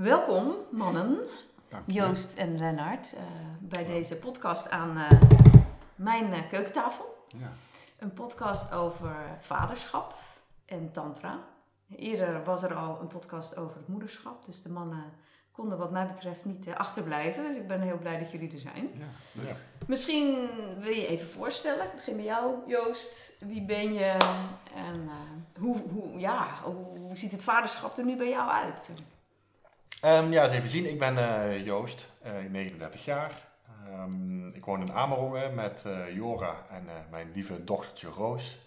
Welkom, mannen. Joost en Lennart, eh, bij deze podcast aan eh, mijn eh, keukentafel. Ja. Een podcast over het vaderschap en tantra. Eerder was er al een podcast over het moederschap, dus de mannen konden wat mij betreft niet achterblijven. Dus ik ben heel blij dat jullie er zijn. Ja. Ja. Misschien wil je even voorstellen. Ik begin bij jou, Joost. Wie ben je en eh, hoe, hoe, ja, hoe ziet het vaderschap er nu bij jou uit? Ehm, ja, eens even zien. Ik ben eh, Joost, eh, 39 jaar. Ehm, ik woon in Amerongen met eh, Jora en eh, mijn lieve dochtertje Roos.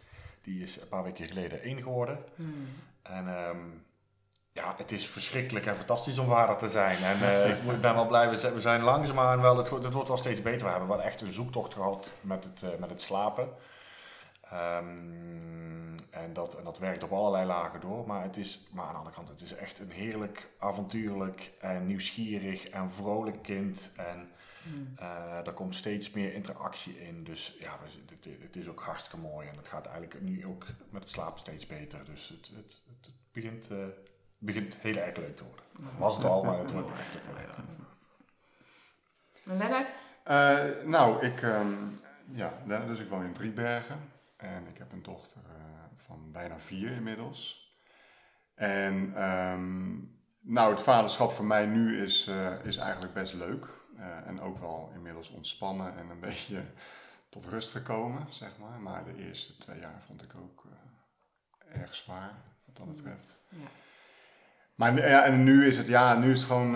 Die is een paar weken geleden één geworden. Hmm. En ehm, ja, het is verschrikkelijk en fantastisch om vader te zijn. En eh, ik ben wel blij, we zijn, langzaamaan wel, het, wordt- het wordt wel steeds beter. We hebben wel echt een zoektocht gehad met het, eh, met het slapen. Ehm, en, dat, en dat werkt op allerlei lagen door. Maar, het is, maar aan de andere kant, het is echt een heerlijk, avontuurlijk en nieuwsgierig en vrolijk kind. En Hmm. eh er komt steeds meer interactie in. Dus ja, het, het is ook hartstikke mooi. En het gaat eigenlijk nu ook met het slapen steeds beter. Dus het, het, het begint, eh, begint heel erg leuk te worden. Was het al, maar het wordt echt leuk. En Lennart? Eh, nou, ik, ehm, ja, dus ik woon in Driebergen en ik heb een dochter eh, van bijna vier inmiddels. En ehm, nou, het vaderschap voor mij nu is, eh, is eigenlijk best leuk Eh, en ook wel inmiddels ontspannen en een beetje tot rust gekomen, zeg maar. Maar de eerste twee jaar vond ik ook erg zwaar, wat dat betreft. Ja. Maar ja, en nu is het, ja, nu is het gewoon,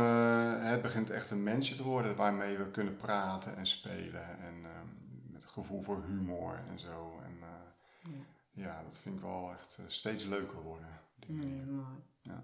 het begint echt een mensje te worden waarmee we kunnen praten en spelen. En ehm, met gevoel voor humor en zo. En Ja. dat vind ik wel echt eh, steeds leuker worden. die manier. Hmm, mooi. Ja.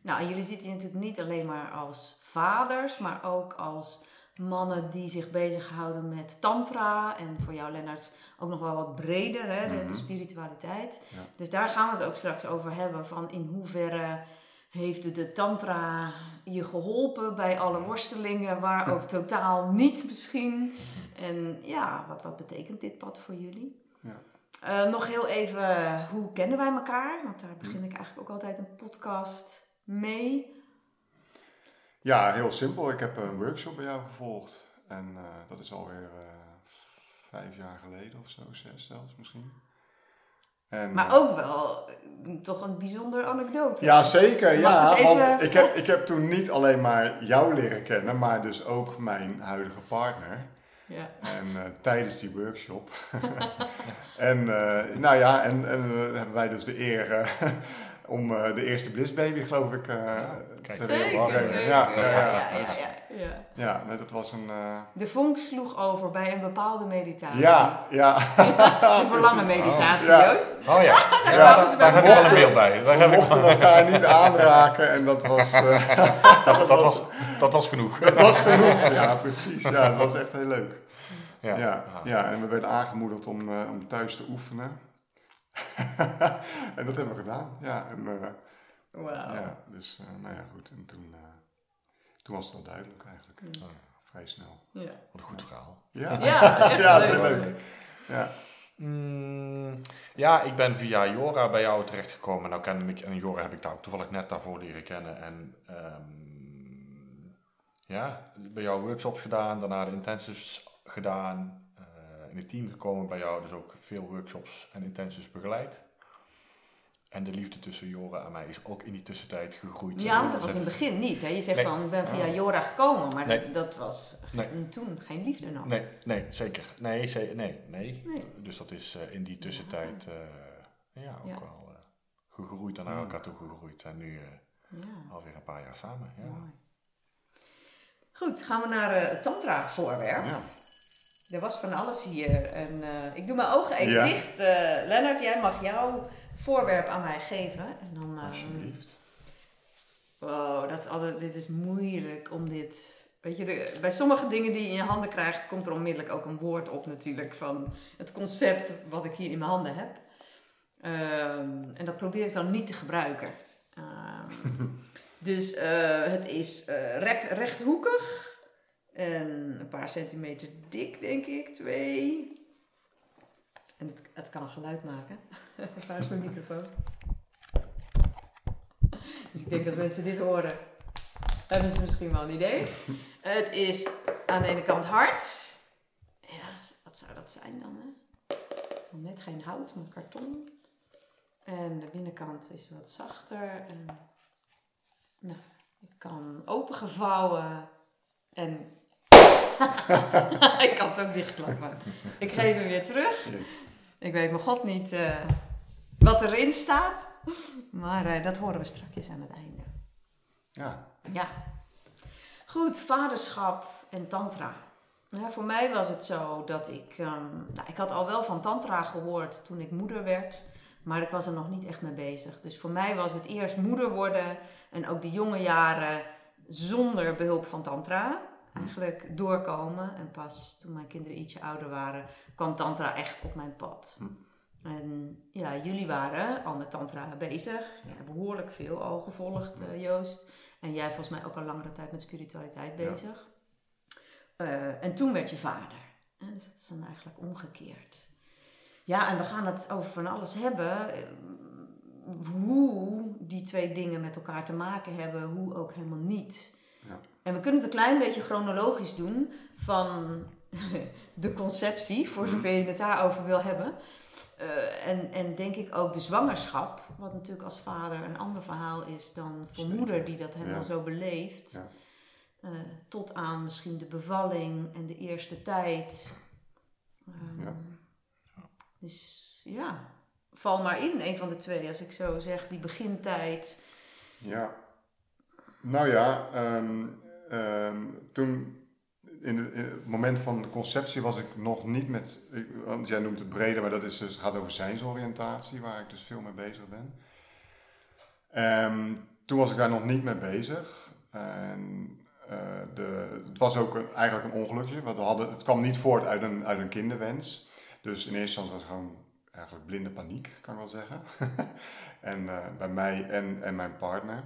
Nou, jullie zitten natuurlijk niet alleen maar als vaders, maar ook als mannen die zich bezighouden met tantra. En voor jou, Lennart, ook nog wel wat breder, hè, de, de Mhm. spiritualiteit. Ja. Dus daar gaan we het ook straks over hebben. Van in hoeverre heeft de tantra je geholpen bij alle worstelingen, waar ook totaal niet misschien. En ja, wat, wat betekent dit pad voor jullie? Ja. Eh, nog heel even, hoe kennen wij elkaar? Want daar begin ik eigenlijk ook altijd een podcast mee. Ja, heel simpel. Ik heb een workshop bij jou gevolgd. En eh, dat is alweer eh, vijf jaar geleden of zo, zes zelfs misschien. En, Maar ook wel eh, toch een bijzondere anekdote. Ja, zeker. Ja, ik het even- want ik heb, ik heb toen niet alleen maar jou leren kennen, maar dus ook mijn huidige partner. Ja. En eh, tijdens die workshop. en eh, nou ja, en, en eh, hebben wij dus de eer eh, om eh, de eerste blissbaby, geloof ik, eh kijk. te wereld te Zeker, brengen. zeker. Ja, ja, ja. ja, ja, ja, ja. Ja, nee, dat was een. eh, De vonk sloeg over bij een bepaalde meditatie. ja, ja. De verlangen meditatie, Ja. Joost. Oh ja, Daar ja kwamen ze daar, heb ik wel elkaar. een beeld bij. Daar We mochten elkaar niet aanraken en dat was, eh, dat, dat, was, dat was genoeg. dat was genoeg. Ja, precies. Ja, dat was echt heel leuk. Ja. Ja, ja, en we werden aangemoedigd om, eh, om thuis te oefenen. en dat hebben we gedaan. Ja, en, eh, Wauw. ja dus eh, nou ja, goed. En toen, eh, toen was het wel duidelijk eigenlijk. Ja. Vrij snel. Ja. Wat een goed verhaal. Ja, Ja, ja, het is heel leuk. leuk. Ja. Mm, ja, ik ben via Jora bij jou terechtgekomen. Nou kende ik, en Jora heb ik daar ook toevallig net daarvoor leren kennen. En ehm, ja, bij jou workshops gedaan, daarna de intensives gedaan. eh, in het team gekomen bij jou, dus ook veel workshops en intensives begeleid. En de liefde tussen Jora en mij is ook in die tussentijd gegroeid. Ja, want dat was in het begin niet. Hè? Je zegt Nee. van, ik ben via Jora gekomen, maar Nee. dat, dat was Nee. toen geen liefde nog. Nee, nee, zeker. Nee, ze- nee, nee. Dus dat is eh, in die tussentijd eh, ja, ook Ja. wel gegroeid en naar elkaar toe gegroeid. En nu alweer een paar jaar samen. Ja. mooi. Goed, gaan we naar eh, het tantra-voorwerp. Ja. Er was van alles hier. En, eh, ik doe mijn ogen even Ja. dicht. Eh, Lennart, jij mag jouw voorwerp aan mij geven. En dan, Alsjeblieft. wow, dat is altijd, dit is moeilijk om dit... Weet je, de- bij sommige dingen die je in je handen krijgt, komt er onmiddellijk ook een woord op natuurlijk. Van het concept wat ik hier in mijn handen heb. Ehm, en dat probeer ik dan niet te gebruiken. Ehm, dus eh, het is recht, rechthoekig. En een paar centimeter dik, denk ik. Twee. En het, het kan geluid maken. Waar is mijn microfoon? Dus ik denk als mensen dit horen. hebben ze misschien wel een idee. Het is aan de ene kant hard. Ja, wat zou dat zijn dan? Hè? Net geen hout, maar karton. En de binnenkant is wat zachter. Nou, het kan opengevouwen. En ik kan het ook dichtklappen. Ik geef hem weer terug. Yes. Ik weet mijn god niet eh, wat erin staat. Maar eh, dat horen we straks aan het einde. Ja, Ja. Goed, vaderschap en tantra. Ja, voor mij was het zo dat ik... ehm, nou, ik had al wel van tantra gehoord toen ik moeder werd. Maar ik was er nog niet echt mee bezig. Dus voor mij was het eerst moeder worden. En ook de jonge jaren zonder behulp van tantra. Eigenlijk doorkomen. En pas toen mijn kinderen ietsje ouder waren, kwam tantra echt op mijn pad. Hm. En ja, jullie waren al met tantra bezig. Ja, behoorlijk veel al gevolgd, eh, Joost. En jij volgens mij ook al langere tijd met spiritualiteit Ja. bezig. Eh, en toen werd je vader. En dus dat is dan eigenlijk omgekeerd. Ja, en we gaan het over van alles hebben. Hoe die twee dingen met elkaar te maken hebben, hoe ook helemaal niet. Ja. En we kunnen het een klein beetje chronologisch doen van de conceptie, voor zover je het daarover wil hebben. Eh, en, en denk ik ook de zwangerschap, wat natuurlijk als vader een ander verhaal is dan voor Zeker. moeder die dat helemaal Ja. zo beleeft. Ja. Eh, tot aan misschien de bevalling en de eerste tijd. Ja. Dus ja, val maar in, een van de twee, als ik zo zeg, die begintijd. Ja. Nou ja, ehm, ehm, toen in, het moment van de conceptie was ik nog niet met, want jij noemt het breder, maar dat is dus, gaat over zijnsoriëntatie, waar ik dus veel mee bezig ben. Ehm, toen was ik daar nog niet mee bezig. En, eh, de, het was ook een- eigenlijk een ongelukje, want we hadden, het kwam niet voort uit een, uit een kinderwens. Dus in eerste instantie was het gewoon eigenlijk blinde paniek, kan ik wel zeggen. en eh, bij mij en, en mijn partner.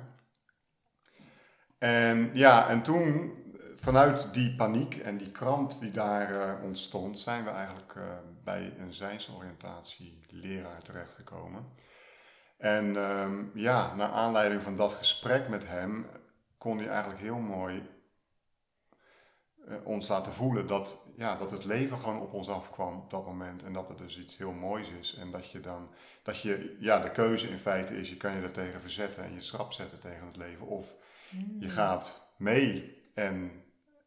En ja, en toen, vanuit die paniek en die kramp die daar eh, ontstond, zijn we eigenlijk eh, bij een zijnsoriëntatie-leraar terechtgekomen. En ehm, ja, naar aanleiding van dat gesprek met hem kon hij eigenlijk heel mooi ons laten voelen dat, ja, dat het leven gewoon op ons afkwam op dat moment. En dat het dus iets heel moois is. En dat je dan, dat je, ja, de keuze in feite is, je kan je er tegen verzetten en je schrap zetten tegen het leven. Of je gaat mee. En,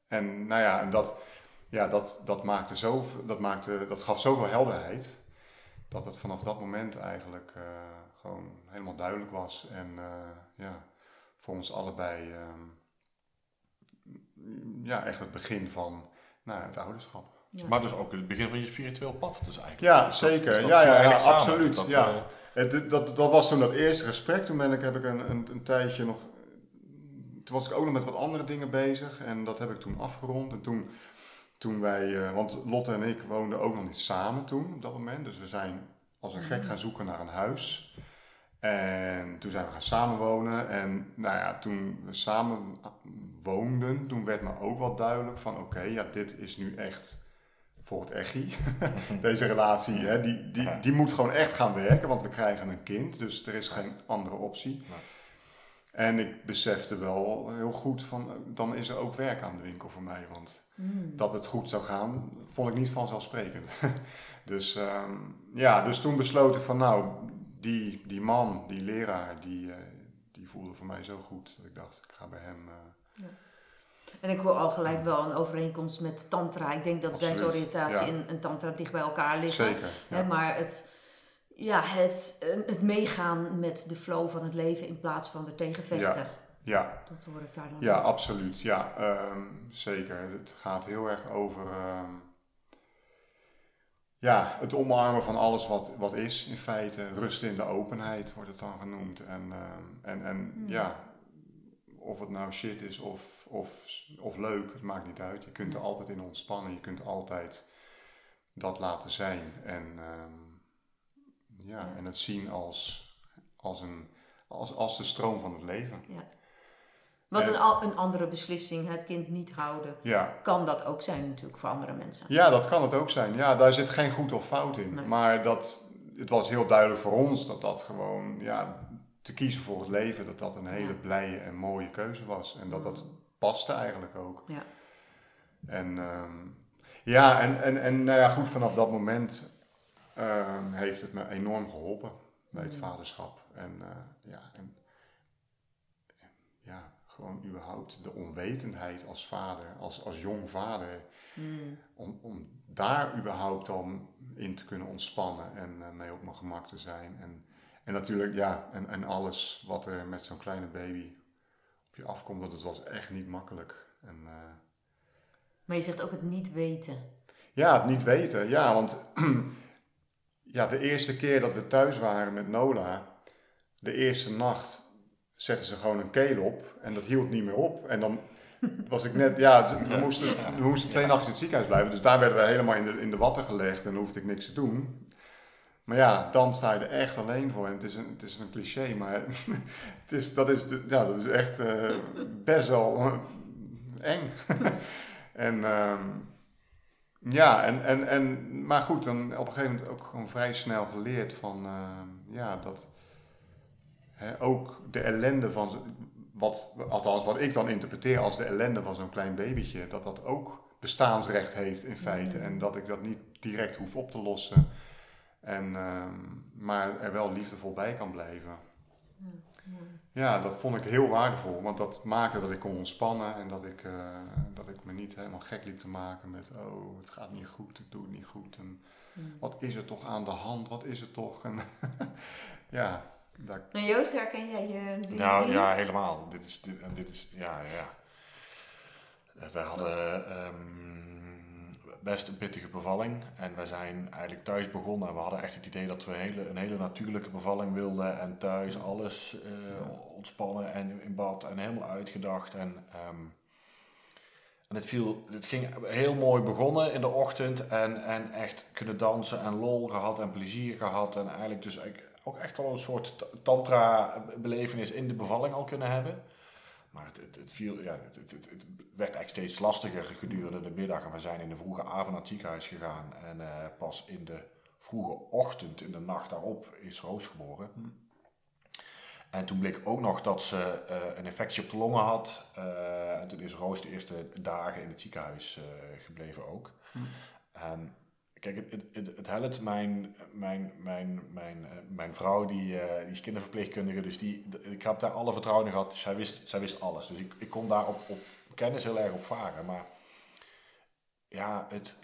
en nou ja, en dat, ja, dat, dat, maakte zo, dat, maakte, dat gaf zoveel helderheid. Dat het vanaf dat moment eigenlijk eh, gewoon helemaal duidelijk was. En eh, ja, voor ons allebei ehm, ja, echt het begin van nou, het ouderschap. Ja. Maar dus ook het begin van je spiritueel pad dus eigenlijk. Ja, Dus dat- zeker. dus dat Ja, ja, absoluut. Dat, Ja. eh, Het, dat, dat was toen dat eerste gesprek. Toen ben ik, heb ik een, een, een tijdje nog. Toen was ik ook nog met wat andere dingen bezig. En dat heb ik toen afgerond. En toen, toen wij. eh, want Lotte en ik woonden ook nog niet samen toen op dat moment. Dus we zijn als een gek gaan zoeken naar een huis. En toen zijn we gaan samenwonen. En nou ja, toen we samen woonden, toen werd me ook wel duidelijk van oké, ja, dit is nu echt voor het echi. Deze relatie, hè, die, die, die moet gewoon echt gaan werken, want we krijgen een kind. Dus er is geen andere optie. En ik besefte wel heel goed van, eh, dan is er ook werk aan de winkel voor mij. Want Mm. dat het goed zou gaan, vond ik niet vanzelfsprekend. dus ehm, ja, dus toen besloot ik van nou, die, die man, die leraar, die, eh, die voelde voor mij zo goed. Dat ik dacht, ik ga bij hem... eh, En ik hoor al gelijk wel een overeenkomst met tantra. Ik denk dat Absoluut, zijnsoriëntatie ja. en, en tantra dicht bij elkaar liggen. zeker, Hè, ja. maar het, ja, het, eh, het meegaan met de flow van het leven in plaats van er tegen vechten. Ja, Dat hoor ik daar dan. ja, absoluut. Ja, ehm, zeker. Het gaat heel erg over... ehm, ja, het omarmen van alles wat, wat is in feite. Rust in de openheid wordt het dan genoemd. En, ehm, en, en Hmm. ja, of het nou shit is of, of, of leuk, het maakt niet uit. Je kunt er Hmm. altijd in ontspannen. Je kunt altijd dat laten zijn. En, ehm, ja, Ja. en het zien als, als, een, als, als de stroom van het leven. Want En- een, een andere beslissing, het kind niet houden, Ja, kan dat ook zijn natuurlijk voor andere mensen. Ja, dat kan het ook zijn. Ja, daar zit geen goed of fout in. Nee. Maar dat, het was heel duidelijk voor ons dat dat gewoon, ja, te kiezen voor het leven, dat dat een hele Ja. blije en mooie keuze was. En dat dat paste eigenlijk ook. Ja. En ehm, ja, en, en, en nou ja, goed, vanaf dat moment ehm, heeft het me enorm geholpen bij het Mm. vaderschap. En eh, ja, en ja, gewoon überhaupt de onwetendheid als vader, als, als jong vader, Mm. om, om daar überhaupt dan in te kunnen ontspannen en eh, mee op mijn gemak te zijn. En, en natuurlijk, ja, en, en alles wat er met zo'n kleine baby op je afkomt, dat het was echt niet makkelijk. En, eh, Maar je zegt ook het niet weten. Ja, het niet weten. Ja, want ja, de eerste keer dat we thuis waren met Nola, de eerste nacht zetten ze gewoon een keel op en dat hield niet meer op. En dan was ik net, ja, we moesten, we moesten twee nachten in het ziekenhuis blijven, dus daar werden we helemaal in de, in de watten gelegd en dan hoefde ik niks te doen. Maar ja, dan sta je er echt alleen voor. En het is een, het is een cliché, maar het is, dat, is de, ja, dat is echt eh, best wel eh, eng. en ehm, ja, en, en, en, maar goed, dan op een gegeven moment ook gewoon vrij snel geleerd van, ehm, ja, dat ook de ellende van, wat, althans wat ik dan interpreteer als de ellende van zo'n klein babytje, dat dat ook bestaansrecht heeft in feite. En dat ik dat niet direct hoef op te lossen. En, ehm, maar er wel liefdevol bij kan blijven. Ja, dat vond ik heel waardevol, want dat maakte dat ik kon ontspannen en dat ik, eh, dat ik me niet helemaal gek liep te maken met, oh, het gaat niet goed, ik doe het niet goed. En Mm. wat is er toch aan de hand, wat is er toch? En ja, En Joost, herken jij je die Nou dingen? ja, helemaal. Dit is, dit, en dit is, ja, ja. Eh, Wij hadden ehm, best een pittige bevalling en we zijn eigenlijk thuis begonnen en we hadden echt het idee dat we een hele, een hele natuurlijke bevalling wilden en thuis alles eh, ontspannen en in bad en helemaal uitgedacht en... ehm, het, viel, het ging heel mooi begonnen in de ochtend en, en echt kunnen dansen en lol gehad en plezier gehad. En eigenlijk dus ook echt wel een soort tantra-belevenis in de bevalling al kunnen hebben. Maar het, het, viel, ja, het, het, werd eigenlijk steeds lastiger gedurende de middag. En we zijn in de vroege avond naar het ziekenhuis gegaan. En eh, pas in de vroege ochtend, in de nacht daarop, is Roos geboren. En toen bleek ook nog dat ze eh, een infectie op de longen had. Eh, en toen is Roos de eerste dagen in het ziekenhuis eh, gebleven ook. Hm. En kijk, het, het, het, het helpt. Mijn, mijn, mijn, mijn, mijn vrouw, die, die is kinderverpleegkundige, dus die, ik heb daar alle vertrouwen in gehad. Zij wist, zij wist alles. Dus ik, ik kon daar op, op kennis heel erg op varen. Maar ja, het...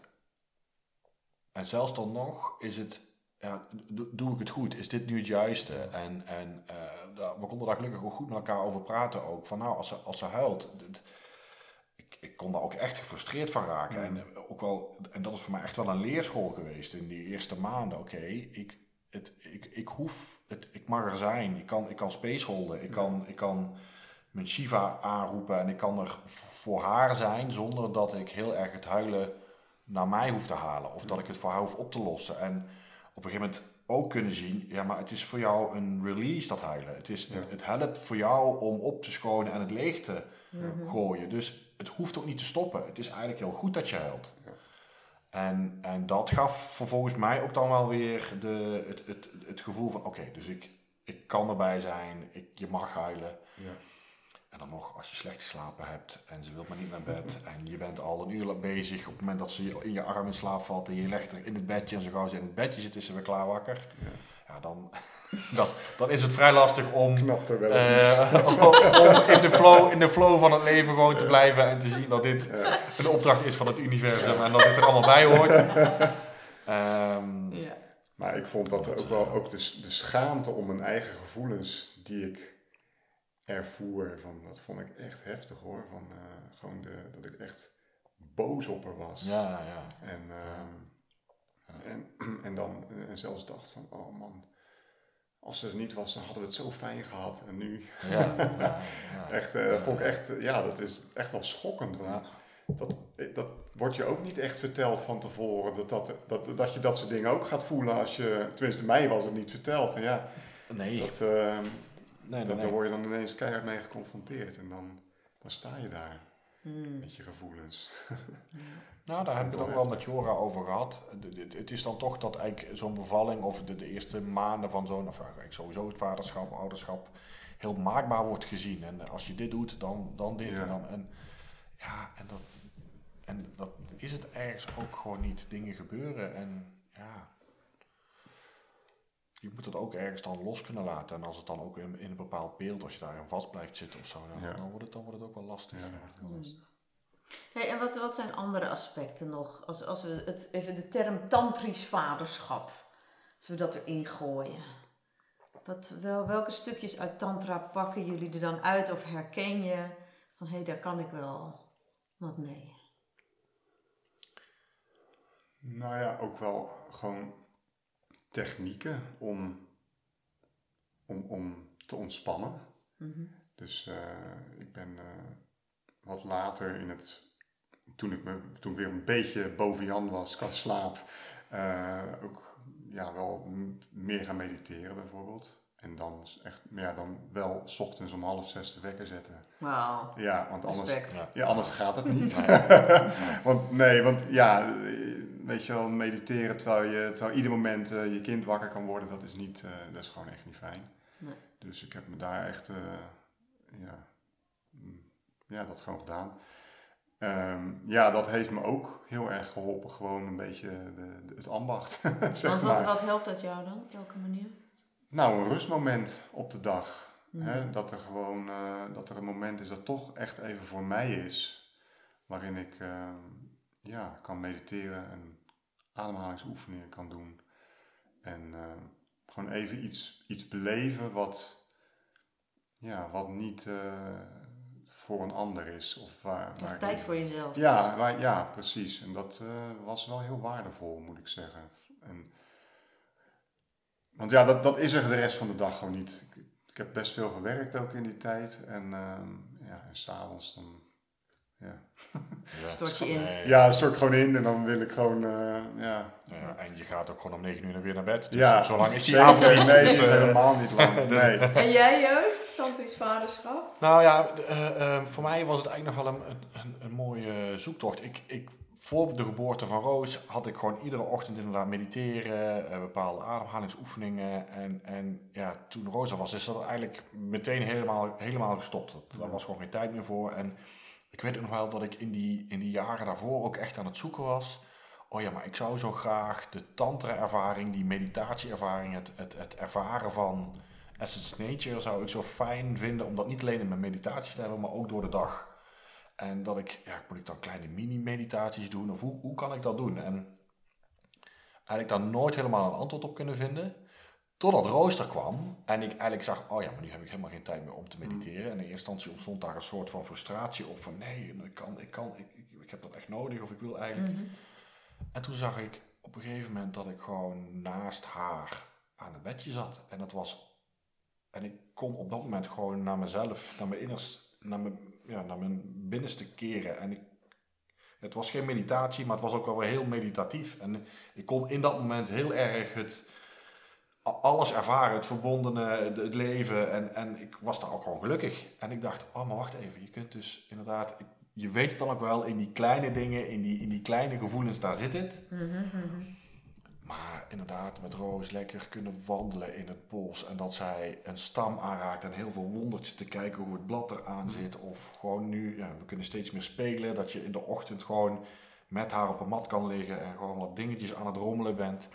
En zelfs dan nog is het ja, do- doe ik het goed? Is dit nu het juiste? En, en we konden daar gelukkig ook goed met elkaar over praten ook. Van nou, als ze, als ze huilt... Ik, ik kon daar ook echt gefrustreerd van raken. En, eh, ook wel, en dat is voor mij echt wel een leerschool geweest in die eerste maanden. Oké, ik, het, ik, ik hoef... Het, ik mag er zijn. Ik kan, ik kan spaceholden. Ik kan, ik kan mijn Shiva aanroepen. En ik kan er voor haar zijn zonder dat ik heel erg het huilen naar mij hoef te halen. Of dat ik het voor haar hoef op te lossen. En op een gegeven moment ook kunnen zien, ja, maar het is voor jou een release dat huilen. Het, is, het, Ja. het helpt voor jou om op te schonen en het leeg te Mhm. gooien. Dus het hoeft ook niet te stoppen. Het is eigenlijk heel goed dat je huilt. Ja. En, en dat gaf vervolgens mij ook dan wel weer de, het, het, het gevoel van, oké, dus ik, ik kan erbij zijn, ik, je mag huilen. En dan nog, als je slecht geslapen hebt en ze wil maar niet naar bed en je bent al een uur bezig op het moment dat ze in je arm in slaap valt en je legt er in het bedje en zo gauw ze in het bedje zit is ze weer klaar wakker. Ja. Ja, dan, dan, dan is het vrij lastig om, Knapt er wel eens iets. eh, om, om in, de flow, in de flow van het leven gewoon te blijven en te zien dat dit een opdracht is van het universum en dat dit er allemaal bij hoort. Ehm, Ja. Maar ik vond dat ook wel ook de, de schaamte om mijn eigen gevoelens die ik ervoer, van, dat vond ik echt heftig hoor. Van, eh, gewoon de, dat ik echt boos op haar was. ja, ja. En, ehm, en, en dan en zelfs dacht van, oh man, als ze er niet was, dan hadden we het zo fijn gehad. En nu, ja, echt, dat vond ik echt, eh, ja, dat is echt wel schokkend. Want dat, dat wordt je ook niet echt verteld van tevoren. Dat, dat, dat, dat je dat soort dingen ook gaat voelen als je, tenminste mij was het niet verteld. Van, ja, Nee, dat, ehm, nee, dat, nee. daar word je dan ineens keihard mee geconfronteerd. En dan, dan sta je daar. Hmm. met je gevoelens. Nou, daar heb ik het ook wel met Jora over gehad. Het is dan toch dat eigenlijk zo'n bevalling of de, de eerste maanden van zo'n, of eigenlijk sowieso het vaderschap, ouderschap, heel maakbaar wordt gezien. En als je dit doet, dan, dan dit Ja. en dan. En ja, en dat, en dat is het ergens ook gewoon niet. Dingen gebeuren en ja. Je moet het ook ergens dan los kunnen laten. En als het dan ook in, in een bepaald beeld, als je daarin vast blijft zitten of zo, dan, Ja. dan, wordt, het, dan wordt het ook wel lastig. Ja. Ja. Hey, en wat, wat zijn andere aspecten nog? Als, als we het, even de term tantrisch vaderschap, als we dat erin gooien. Wat, wel, welke stukjes uit tantra pakken jullie er dan uit of herken je van hé, hey, daar kan ik wel wat mee? Nou ja, ook wel gewoon technieken om, om, om te ontspannen. Mhm. Dus eh, ik ben eh, wat later in het, toen ik, me, toen ik weer een beetje boven Jan was qua slaap, eh, ook ja, wel meer gaan mediteren bijvoorbeeld. En dan echt, ja, dan wel 's ochtends om half zes de wekker zetten. Wauw, Ja, want anders, respect. Ja. ja, anders gaat het niet. Nee. Want nee, want ja, weet je wel, mediteren terwijl je terwijl ieder moment eh, je kind wakker kan worden, dat is niet, eh, dat is gewoon echt niet fijn. Nee. Dus ik heb me daar echt, eh, ja, mm, ja, dat gewoon gedaan. Ehm, ja, dat heeft me ook heel erg geholpen, gewoon een beetje de, de- het ambacht, zeg Want maar. wat, wat helpt dat jou dan? Op welke manier? Nou, een rustmoment op de dag. Mhm. Hè, dat er gewoon dat er een moment is dat toch echt even voor mij is. Waarin ik eh, ja, kan mediteren en ademhalingsoefeningen kan doen. En eh, gewoon even iets, iets beleven wat, ja, wat niet eh, voor een ander is. Of waar, waar tijd voor jezelf. ja, waar, ja, precies. En dat eh, was wel heel waardevol, moet ik zeggen. En, want ja, dat, dat is er de rest van de dag gewoon niet. Ik, ik heb best veel gewerkt ook in die tijd. En, ehm ja, en s'avonds dan... Ja. Ja. Stort je in. Nee. ja, dan stort ik gewoon in en dan wil ik gewoon... eh, ja, Ja, en je gaat ook gewoon om 9 uur weer naar bed. Dus ja, zo lang is die zeker. avond niet. Nee, Dus, is eh, helemaal niet lang. Nee. En jij Joost, tantrisch vaderschap? Nou ja, eh, eh, voor mij was het eigenlijk nog wel een, een, een, mooie zoektocht. Ik, ik, voor de geboorte van Roos had ik gewoon iedere ochtend inderdaad mediteren, eh, bepaalde ademhalingsoefeningen. En, en ja, toen Roos er was, is dat eigenlijk meteen helemaal, helemaal gestopt. Dat- Daar was gewoon geen tijd meer voor. En ik weet nog wel dat ik in die, in die jaren daarvoor ook echt aan het zoeken was. Oh ja, maar ik zou zo graag de tantra-ervaring, die meditatie-ervaring, het, het, het ervaren van Essence Nature zou ik zo fijn vinden om dat niet alleen in mijn meditaties te hebben, maar ook door de dag. En dat ik, ja, moet ik dan kleine mini-meditaties doen of hoe, hoe kan ik dat doen? En eigenlijk daar nooit helemaal een antwoord op kunnen vinden. Totdat Rooster kwam en ik eigenlijk zag, oh ja, maar nu heb ik helemaal geen tijd meer om te mediteren. En in eerste instantie ontstond daar een soort van frustratie op van nee, ik kan, ik kan, ik, ik, ik heb dat echt nodig of ik wil eigenlijk. Mhm. En toen zag ik op een gegeven moment dat ik gewoon naast haar aan het bedje zat. En dat was. En ik kon op dat moment gewoon naar mezelf, naar mijn innerst, naar mijn, ja, naar mijn binnenste keren. En ik, het was geen meditatie, maar het was ook wel weer heel meditatief. En ik kon in dat moment heel erg het alles ervaren, het verbondene, het leven. En, en ik was daar ook gewoon gelukkig. En ik dacht, oh, maar wacht even. Je kunt dus inderdaad, je weet het dan ook wel, in die kleine dingen, in die, in die kleine gevoelens, daar zit het. Mhm, mhm. Maar inderdaad, met Roos lekker kunnen wandelen in het bos. En dat zij een stam aanraakt en heel veel wondert zit te kijken hoe het blad eraan zit. Of gewoon nu, ja, we kunnen steeds meer spelen. Dat je in de ochtend gewoon met haar op een mat kan liggen en gewoon wat dingetjes aan het rommelen bent.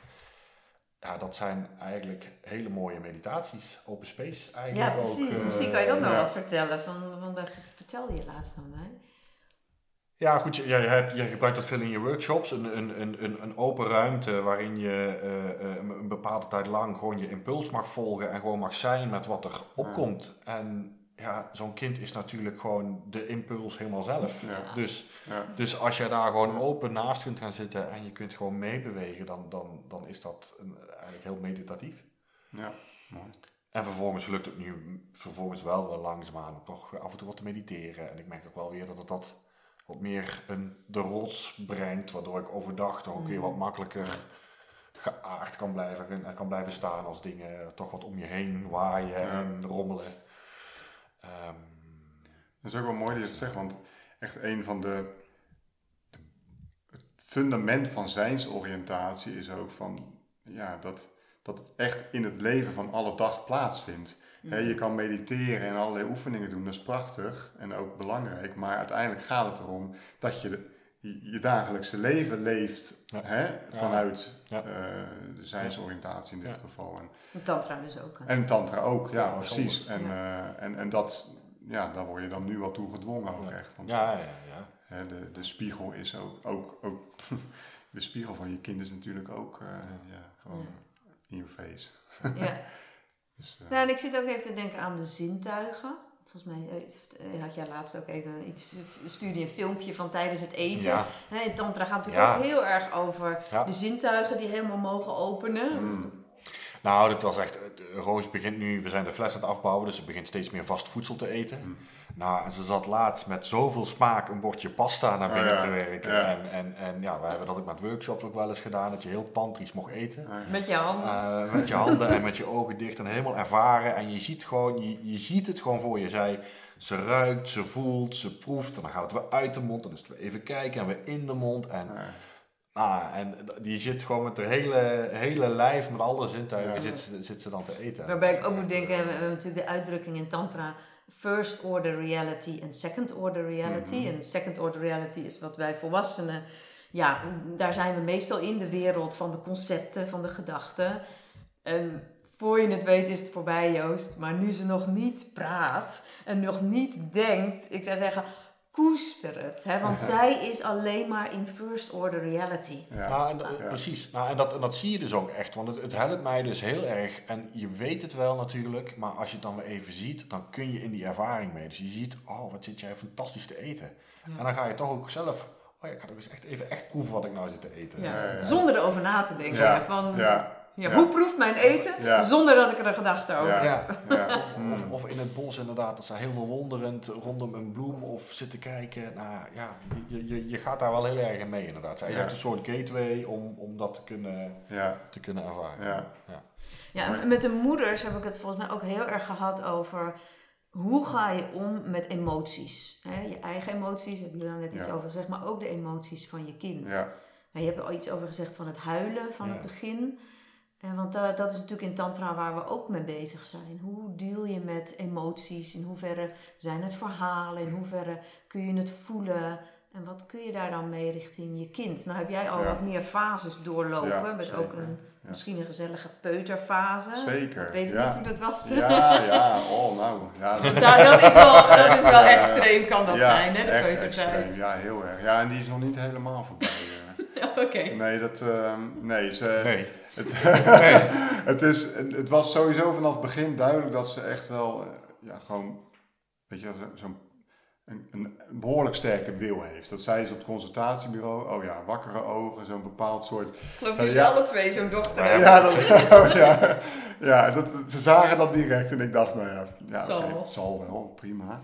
Ja, dat zijn eigenlijk hele mooie meditaties. Open space Ja, eigenlijk ook. precies. eh, Misschien kan je dat nog ja. wat vertellen. Van, van dat vertelde je laatst aan mij. Ja, goed. Je, je, hebt, je gebruikt dat veel in je workshops. Een, een, een, een, open ruimte waarin je eh, eh, een, een bepaalde tijd lang gewoon je impuls mag volgen en gewoon mag zijn met wat er opkomt. En ja, zo'n kind is natuurlijk gewoon de impuls helemaal zelf. Ja. Dus, Ja. dus als je daar gewoon open naast kunt gaan zitten en je kunt gewoon meebewegen, dan, dan, dan is dat een, eigenlijk heel meditatief. ja, mooi. En vervolgens lukt het nu vervolgens wel wel langzaamaan toch af en toe wat te mediteren. En ik merk ook wel weer dat het dat wat meer een, de rots brengt, waardoor ik overdag toch ook weer wat makkelijker geaard kan blijven, en kan blijven staan als dingen toch wat om je heen waaien en rommelen. Ehm, Dat is ook wel mooi dat je het zegt, want echt een van de, de- Het fundament van zijnsoriëntatie is ook van. Ja, dat, dat het echt in het leven van alle dag plaatsvindt. Je kan mediteren en allerlei oefeningen doen, dat is prachtig en ook belangrijk. Maar uiteindelijk gaat het erom dat je de, je, dagelijkse leven leeft Ja. hè, vanuit Ja. eh, de zijnsoriëntatie in dit Ja. geval. En, En Tantra dus ook. hè? en tantra ook, ja, Ja, precies. En, eh, en, en dat, ja, daar word je dan nu wel toe gedwongen ook Ja. echt. Want Ja, ja, ja. hè, de, de spiegel is ook, ook, ook de spiegel van je kind is natuurlijk ook eh, ja. gewoon in je face. Ja. Dus, eh, Nou, en ik zit ook even te denken aan de zintuigen. Volgens mij eh, had jij laatst ook even iets, stuurde je een filmpje van tijdens het eten. Ja, Tantra gaat het natuurlijk Ja. ook heel erg over Ja. de zintuigen die helemaal mogen openen. mm, Nou, dit was echt. eh, Roos begint nu, we zijn de fles aan het afbouwen, dus ze begint steeds meer vast voedsel te eten. Mm. Nou, en ze zat laatst met zoveel smaak een bordje pasta naar Oh, binnen ja. te werken. Ja. En, en, en ja, we hebben dat ook met workshops ook wel eens gedaan, dat je heel tantrisch mocht eten. Met je handen. Eh, met je handen en met je ogen dicht en helemaal ervaren. En je ziet gewoon, je, je ziet het gewoon voor je. Zij, ze ruikt, ze voelt, ze proeft. En dan gaat het weer uit de mond. Dan is het weer even kijken en weer in de mond. En, Ja. ah, en die zit gewoon met haar hele, hele lijf, met alle zintuigen, Ja. zit, ze- zit ze dan te eten. Waarbij ik ook moet denken, we hebben natuurlijk de uitdrukking in Tantra: first order reality en second order reality. Mhm. En second order reality is wat wij volwassenen, ja, daar zijn we meestal in de wereld van de concepten, van de gedachten. En voor je het weet is het voorbij, Joost. Maar nu ze nog niet praat en nog niet denkt, ik zou zeggen. Koester het, hè? want zij is alleen maar in first order reality. Ja. Nou, en, Ja. Precies. Nou, en, dat, en dat zie je dus ook echt. Want het, het helpt mij dus heel erg. En je weet het wel natuurlijk. Maar als je het dan weer even ziet, dan kun je in die ervaring mee. Dus je ziet, oh, wat zit jij fantastisch te eten. Ja. En dan ga je toch ook zelf, oh ja, ik ga toch eens echt even echt proeven wat ik nou zit te eten. Ja. Ja, ja. Zonder erover na te denken. Van, ja, hoe proeft mijn eten Ja. zonder dat ik er een gedachte over Ja. heb? Ja. ja. Of, of in het bos inderdaad, dat ze heel veel wonderend rondom een bloem of zitten kijken. Nou ja, je, je, je gaat daar wel heel erg in mee inderdaad. Zij is Ja. echt een soort gateway om, om dat te kunnen, ja, te kunnen ervaren. ja. Met de moeders heb ik het volgens mij ook heel erg gehad over hoe ga je om met emoties. Hè? Je eigen emoties, heb je daar net iets Ja. over gezegd, maar ook de emoties van je kind. ja. En je hebt er al iets over gezegd van het huilen van Ja. het begin. En want da- dat is natuurlijk in Tantra waar we ook mee bezig zijn. Hoe deal je met emoties? In hoeverre zijn het verhalen? In hoeverre kun je het voelen? En wat kun je daar dan mee richting je kind? Nou heb jij al Ja. wat meer fases doorlopen. Ja, met ook een, Ja. misschien een gezellige peuterfase. Zeker. Ik weet ja. niet hoe dat was. Ja, ja, oh nou. Ja, dat, Nou, dat is wel, dat is wel extreem kan dat zijn, hè, de peutertijd. extreem. Ja, heel erg. Ja, en die is nog niet helemaal voorbij. Oké. Nee, dat, ehm, nee, ze, Nee. Het, het, is, het was sowieso vanaf het begin duidelijk dat ze echt wel, eh, ja, gewoon, weet je, zo'n een, een behoorlijk sterke wil heeft. Dat zei ze op het consultatiebureau, oh ja, wakkere ogen, zo'n bepaald soort. Ik geloof jullie ja. alle twee zo'n dochter Ja, hebben. Ja, dat, ja, ja dat, ze zagen dat direct en ik dacht, nou ja, ja Zal wel. het zal wel, prima.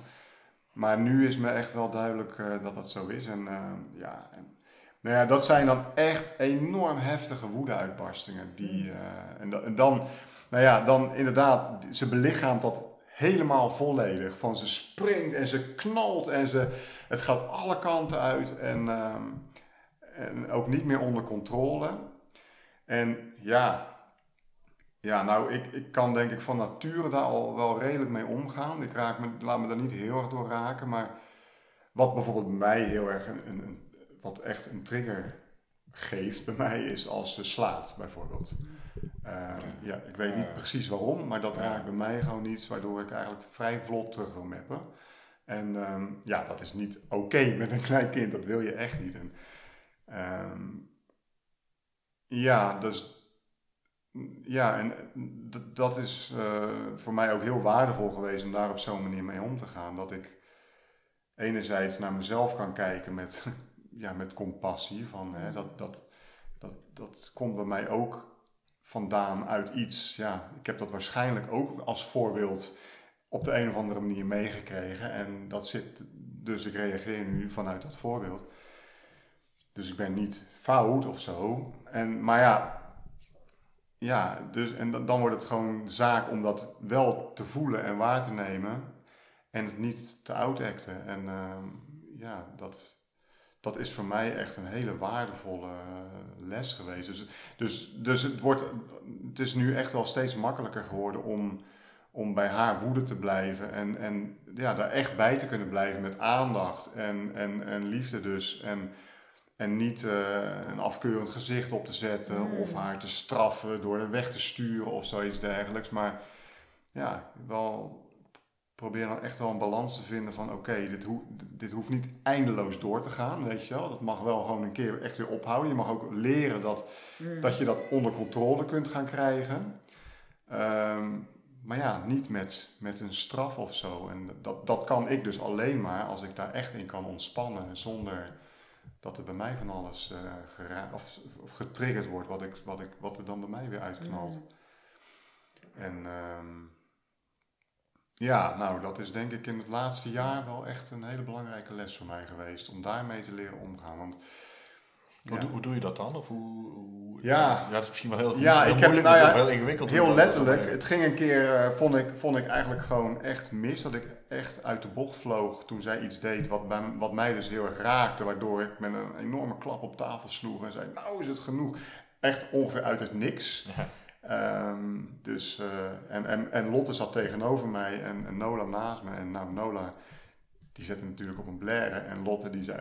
Maar nu is me echt wel duidelijk eh, dat dat zo is. En eh, ja, en, nou ja, dat zijn dan echt enorm heftige woede-uitbarstingen. Die, eh, en, da- en dan, nou ja, dan inderdaad, ze belichaamt dat helemaal volledig. Van ze springt en ze knalt en ze, het gaat alle kanten uit en, ehm, en ook niet meer onder controle. En ja, ja nou, ik, ik kan denk ik van nature daar al wel redelijk mee omgaan. Ik raak me, laat me daar niet heel erg door raken, maar wat bijvoorbeeld mij heel erg een, een- wat echt een trigger geeft bij mij is als ze slaat bijvoorbeeld. Eh, ja, ik weet niet precies waarom, maar dat raakt bij mij gewoon iets waardoor ik eigenlijk vrij vlot terug wil meppen. En ehm, ja, dat is niet oké met een klein kind, dat wil je echt niet. En, ehm, ja, dus ja, en dat is eh, voor mij ook heel waardevol geweest om daar op zo'n manier mee om te gaan. Dat ik enerzijds naar mezelf kan kijken met, ja, met compassie. Van, hè, dat, dat, dat, dat komt bij mij ook vandaan uit iets. Ja, ik heb dat waarschijnlijk ook als voorbeeld op de een of andere manier meegekregen. En dat zit, dus ik reageer nu vanuit dat voorbeeld. Dus ik ben niet fout of zo. En, maar ja, ja, dus, en dan- wordt het gewoon zaak om dat wel te voelen en waar te nemen. En het niet te outacten. En ehm, ja, dat, dat is voor mij echt een hele waardevolle eh, les geweest. Dus, dus, dus het, wordt, het is nu echt wel steeds makkelijker geworden om, om bij haar woede te blijven. En, en ja, daar echt bij te kunnen blijven met aandacht en, en, en liefde dus. En, en niet uh, een afkeurend gezicht op te zetten Mm. of haar te straffen door er weg te sturen of zoiets dergelijks. Maar ja, wel probeer dan echt wel een balans te vinden van oké, dit, hoeft dit hoeft niet eindeloos door te gaan, weet je wel. Dat mag wel gewoon een keer echt weer ophouden. Je mag ook leren dat, Mm. dat je dat onder controle kunt gaan krijgen. Ehm, maar ja, niet met, met een straf of zo. En dat, dat kan ik dus alleen maar als ik daar echt in kan ontspannen zonder dat er bij mij van alles gera- of, of getriggerd wordt wat, ik, wat, ik, wat er dan bij mij weer uitknalt. Mm. En ehm, ja, nou, dat is denk ik in het laatste jaar wel echt een hele belangrijke les voor mij geweest. Om daarmee te leren omgaan. Want Hoe, ja, hoe doe je dat dan? Of hoe, hoe- Ja. ja, dat is misschien wel heel, Ja, heel ik heb- nou ja, of heel ingewikkeld. heel letterlijk, het ging een keer, eh, vond, ik, vond ik eigenlijk gewoon echt mis. Dat ik echt uit de bocht vloog toen zij iets deed wat, bij, wat mij dus heel erg raakte. Waardoor ik met een enorme klap op tafel sloeg en zei, nou is het genoeg. Echt ongeveer uit het niks. Ja. Ehm, dus, eh, en, en, en Lotte zat tegenover mij en, en Nola naast me. En nou, Nola, die zette natuurlijk op een blaren. En Lotte die zei,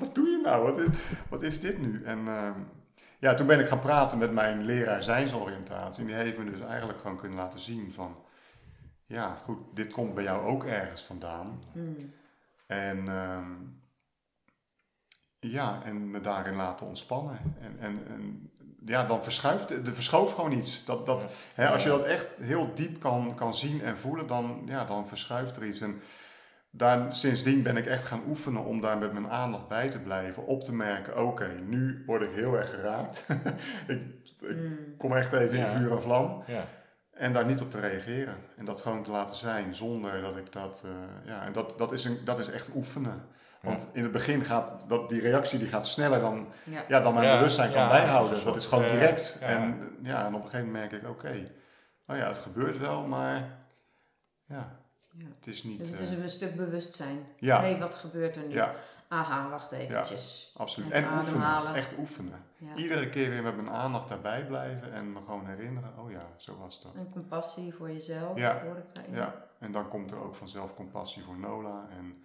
wat doe je nou? Wat is, wat is dit nu? En ehm, ja, toen ben ik gaan praten met mijn leraar zijnsoriëntatie. En die heeft me dus eigenlijk gewoon kunnen laten zien van... Ja, goed, dit komt bij jou ook ergens vandaan. Mm. En ehm, ja, en me daarin laten ontspannen. En, en, en ja, dan verschuift, er verschoof gewoon iets. Dat, dat, Ja. hè, als je dat echt heel diep kan, kan zien en voelen, dan, ja, dan verschuift er iets. En daar, sindsdien ben ik echt gaan oefenen om daar met mijn aandacht bij te blijven. Op te merken, oké, nu word ik heel erg geraakt. ik, ik Mm. kom echt even Ja. in vuur en vlam. Ja. En daar niet op te reageren. En dat gewoon te laten zijn zonder dat ik dat. eh, ja, en dat, dat, is een, dat is echt oefenen. Want in het begin gaat dat, die reactie die gaat sneller dan, Ja. ja, dan mijn Ja, bewustzijn kan ja, bijhouden. dat is Dat is gewoon eh, direct. ja. En, ja, en op een gegeven moment merk ik: oké, oh ja, het gebeurt wel, maar ja, Ja. het is niet. Dus het is eh, een stuk bewustzijn. Ja. Hé, hey, wat gebeurt er nu? ja, Aha, wacht eventjes. absoluut. En En, oefenen. Echt oefenen. Ja. Iedere keer weer met mijn aandacht daarbij blijven en me gewoon herinneren: oh ja, zo was dat. En compassie voor jezelf, Ja. hoor ik daarin. Ja, en dan komt er ook vanzelf compassie voor Nola. En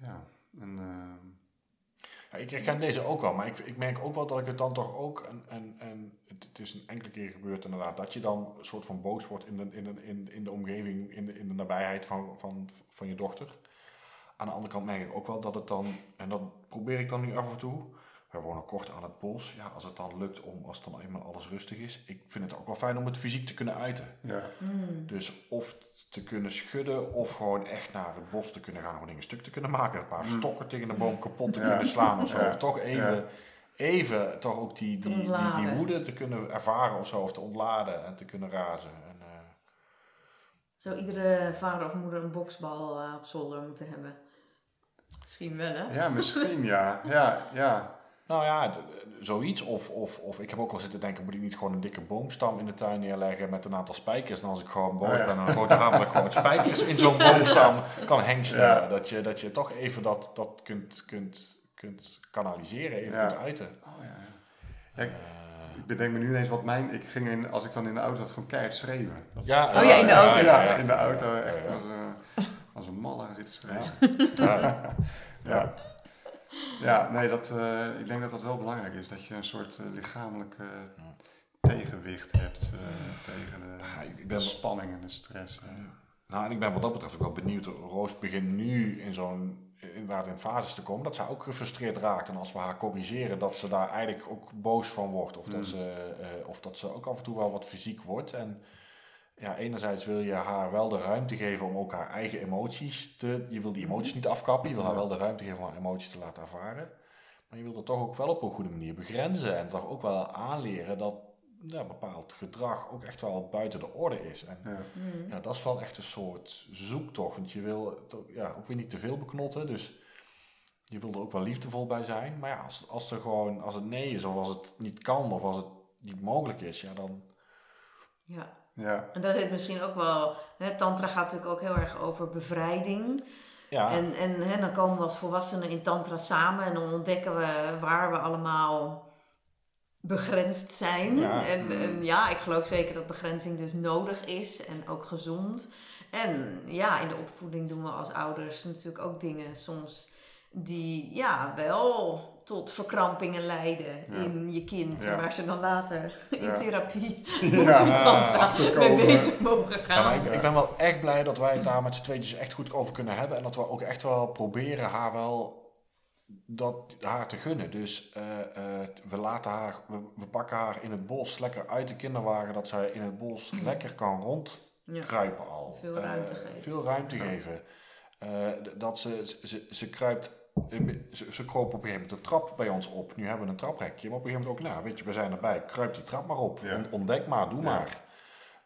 Ja. en, ehm, Ja, ik herken deze ook wel, maar ik, ik merk ook wel dat ik het dan toch ook, en, en, en het, het is een enkele keer gebeurd inderdaad, dat je dan een soort van boos wordt in de, in de, in, in de omgeving, in de, in de nabijheid van, van, van je dochter. Aan de andere kant merk ik ook wel dat het dan, en dat probeer ik dan nu af en toe, we wonen kort aan het bos, ja, als het dan lukt om, als dan eenmaal alles rustig is, ik vind het ook wel fijn om het fysiek te kunnen uiten. ja, Mm. Dus of te kunnen schudden, of gewoon echt naar het bos te kunnen gaan, gewoon dingen stuk te kunnen maken. Een paar Mm. stokken tegen de boom kapot te Ja. kunnen slaan of zo. Ja. Of toch even, Ja. even toch ook die, die, die, woede te kunnen ervaren of zo. Of te ontladen en te kunnen razen. En, eh, Zou iedere vader of moeder een boksbal eh, op zolder moeten hebben? Misschien wel, hè? ja, misschien ja. Ja, ja. Nou ja, zoiets. Of, of, of ik heb ook wel zitten denken, moet ik niet gewoon een dikke boomstam in de tuin neerleggen met een aantal spijkers. En als ik gewoon boos Oh ja. ben, dan grote hamer dat ik gewoon spijkers in zo'n boomstam kan hengsten. Ja. Dat, je, dat je toch even dat, dat kunt, kunt, kunt kanaliseren, even Ja. kunt uiten. Oh, ja, ja. Ja, ik, Eh, ik bedenk me nu ineens wat mijn... Ik ging in, als ik dan in de auto zat, gewoon keihard schreeuwen. Dat- Ja, Oh ja, in de auto. ja, ja, in de auto echt als, een als een malle zitten schreeuwen. Ja. Ja. Nee, dat, eh, ik denk dat dat wel belangrijk is. Dat je een soort eh, lichamelijk eh, tegenwicht hebt tegen de, Ja, ik- de spanning en de stress. Nou, en ik ben wat dat betreft ook wel benieuwd. Roos begint nu in zo'n inderdaad in fases te komen dat zij ook gefrustreerd raakt. En als we haar corrigeren, dat ze daar eigenlijk ook boos van wordt. Of, Mm. dat, ze, eh, of dat ze ook af en toe wel wat fysiek wordt. En ja, enerzijds wil je haar wel de ruimte geven om ook haar eigen emoties te... Je wil die emoties niet afkappen, je wil haar wel de ruimte geven om haar emoties te laten ervaren. Maar je wil dat toch ook wel op een goede manier begrenzen. En toch ook wel aanleren dat ja, bepaald gedrag ook echt wel buiten de orde is. En Ja. Mm. ja, dat is wel echt een soort zoektocht. Want je wil het ook, ja, ook weer niet te veel beknotten. Dus je wil er ook wel liefdevol bij zijn. Maar ja, als, als, er gewoon, als het nee is, of als het niet kan, of als het niet mogelijk is, ja, dan. Ja. Ja. En dat is misschien ook wel... Hè, tantra gaat natuurlijk ook heel erg over bevrijding. Ja. En, en hè, dan komen we als volwassenen in tantra samen en dan ontdekken we waar we allemaal begrensd zijn. Ja. En, en ja, ik geloof zeker dat begrenzing dus nodig is en ook gezond. En ja, in de opvoeding doen we als ouders natuurlijk ook dingen soms die ja, wel tot verkrampingen leiden Ja. in je kind. Ja. Waar ze dan later in Ja. therapie Ja, of in tantra mee bezig mogen gaan. ik, ik ben wel echt blij dat wij het daar met z'n tweetjes echt goed over kunnen hebben. En dat we ook echt wel proberen haar wel dat, haar te gunnen. Dus eh, eh, we laten haar, we, we pakken haar in het bos lekker uit de kinderwagen. Dat zij in het bos lekker kan rondkruipen Ja. al. Veel Eh, ruimte geven. Veel ruimte Ja. geven. Eh, dat ze, ze, ze kruipt, ze, ze kroop op een gegeven moment de trap bij ons op. Nu hebben we een traprekje. Maar op een gegeven moment ook, nou weet je, we zijn erbij. Kruip die trap maar op. Ja. Ontdek maar, doe Ja. maar.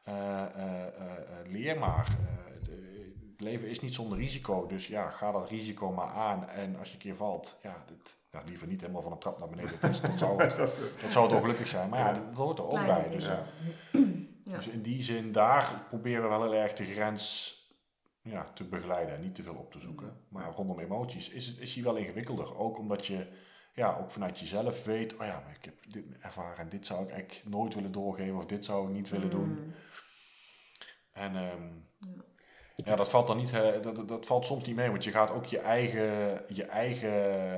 Eh, eh, eh, leer maar. Eh, de- het leven is niet zonder risico. Dus ja, ga dat risico maar aan. En als je een keer valt, ja, dit, ja liever niet helemaal van een trap naar beneden. Dat, dat, zou, het, Dat, dat zou het ongelukkig zijn. Maar ja, Ja. dat hoort er ook Kleine bij. Dus, dus in die zin, daar proberen we wel heel erg de grens ja, te begeleiden en niet te veel op te zoeken. Maar rondom emoties is, het, is die wel ingewikkelder. Ook omdat je ja, ook vanuit jezelf weet, oh ja, maar ik heb dit ervaren en dit zou ik eigenlijk nooit willen doorgeven of dit zou ik niet willen doen. Mm. En ehm, ja, dat valt dan niet, eh, dat, dat- valt soms niet mee, want je gaat ook je eigen, je eigen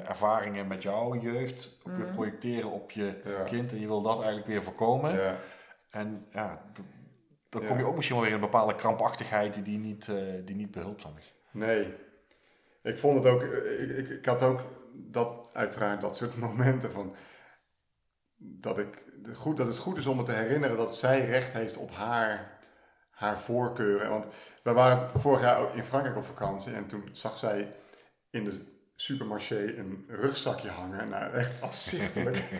ervaringen met jouw jeugd weer Mhm. projecteren op je Ja. kind en je wil dat eigenlijk weer voorkomen. ja. En ja, dan kom je ook misschien wel weer in een bepaalde krampachtigheid die niet, eh, die niet behulpzaam is. Nee. Ik vond het ook, ik, ik, ik had ook dat, uiteraard dat soort momenten van, dat, ik, goed, dat het goed is om me te herinneren dat zij recht heeft op haar, haar voorkeuren. Want wij waren vorig jaar ook in Frankrijk op vakantie en toen zag zij in de supermarché een rugzakje hangen. Nou, echt afzichtelijk.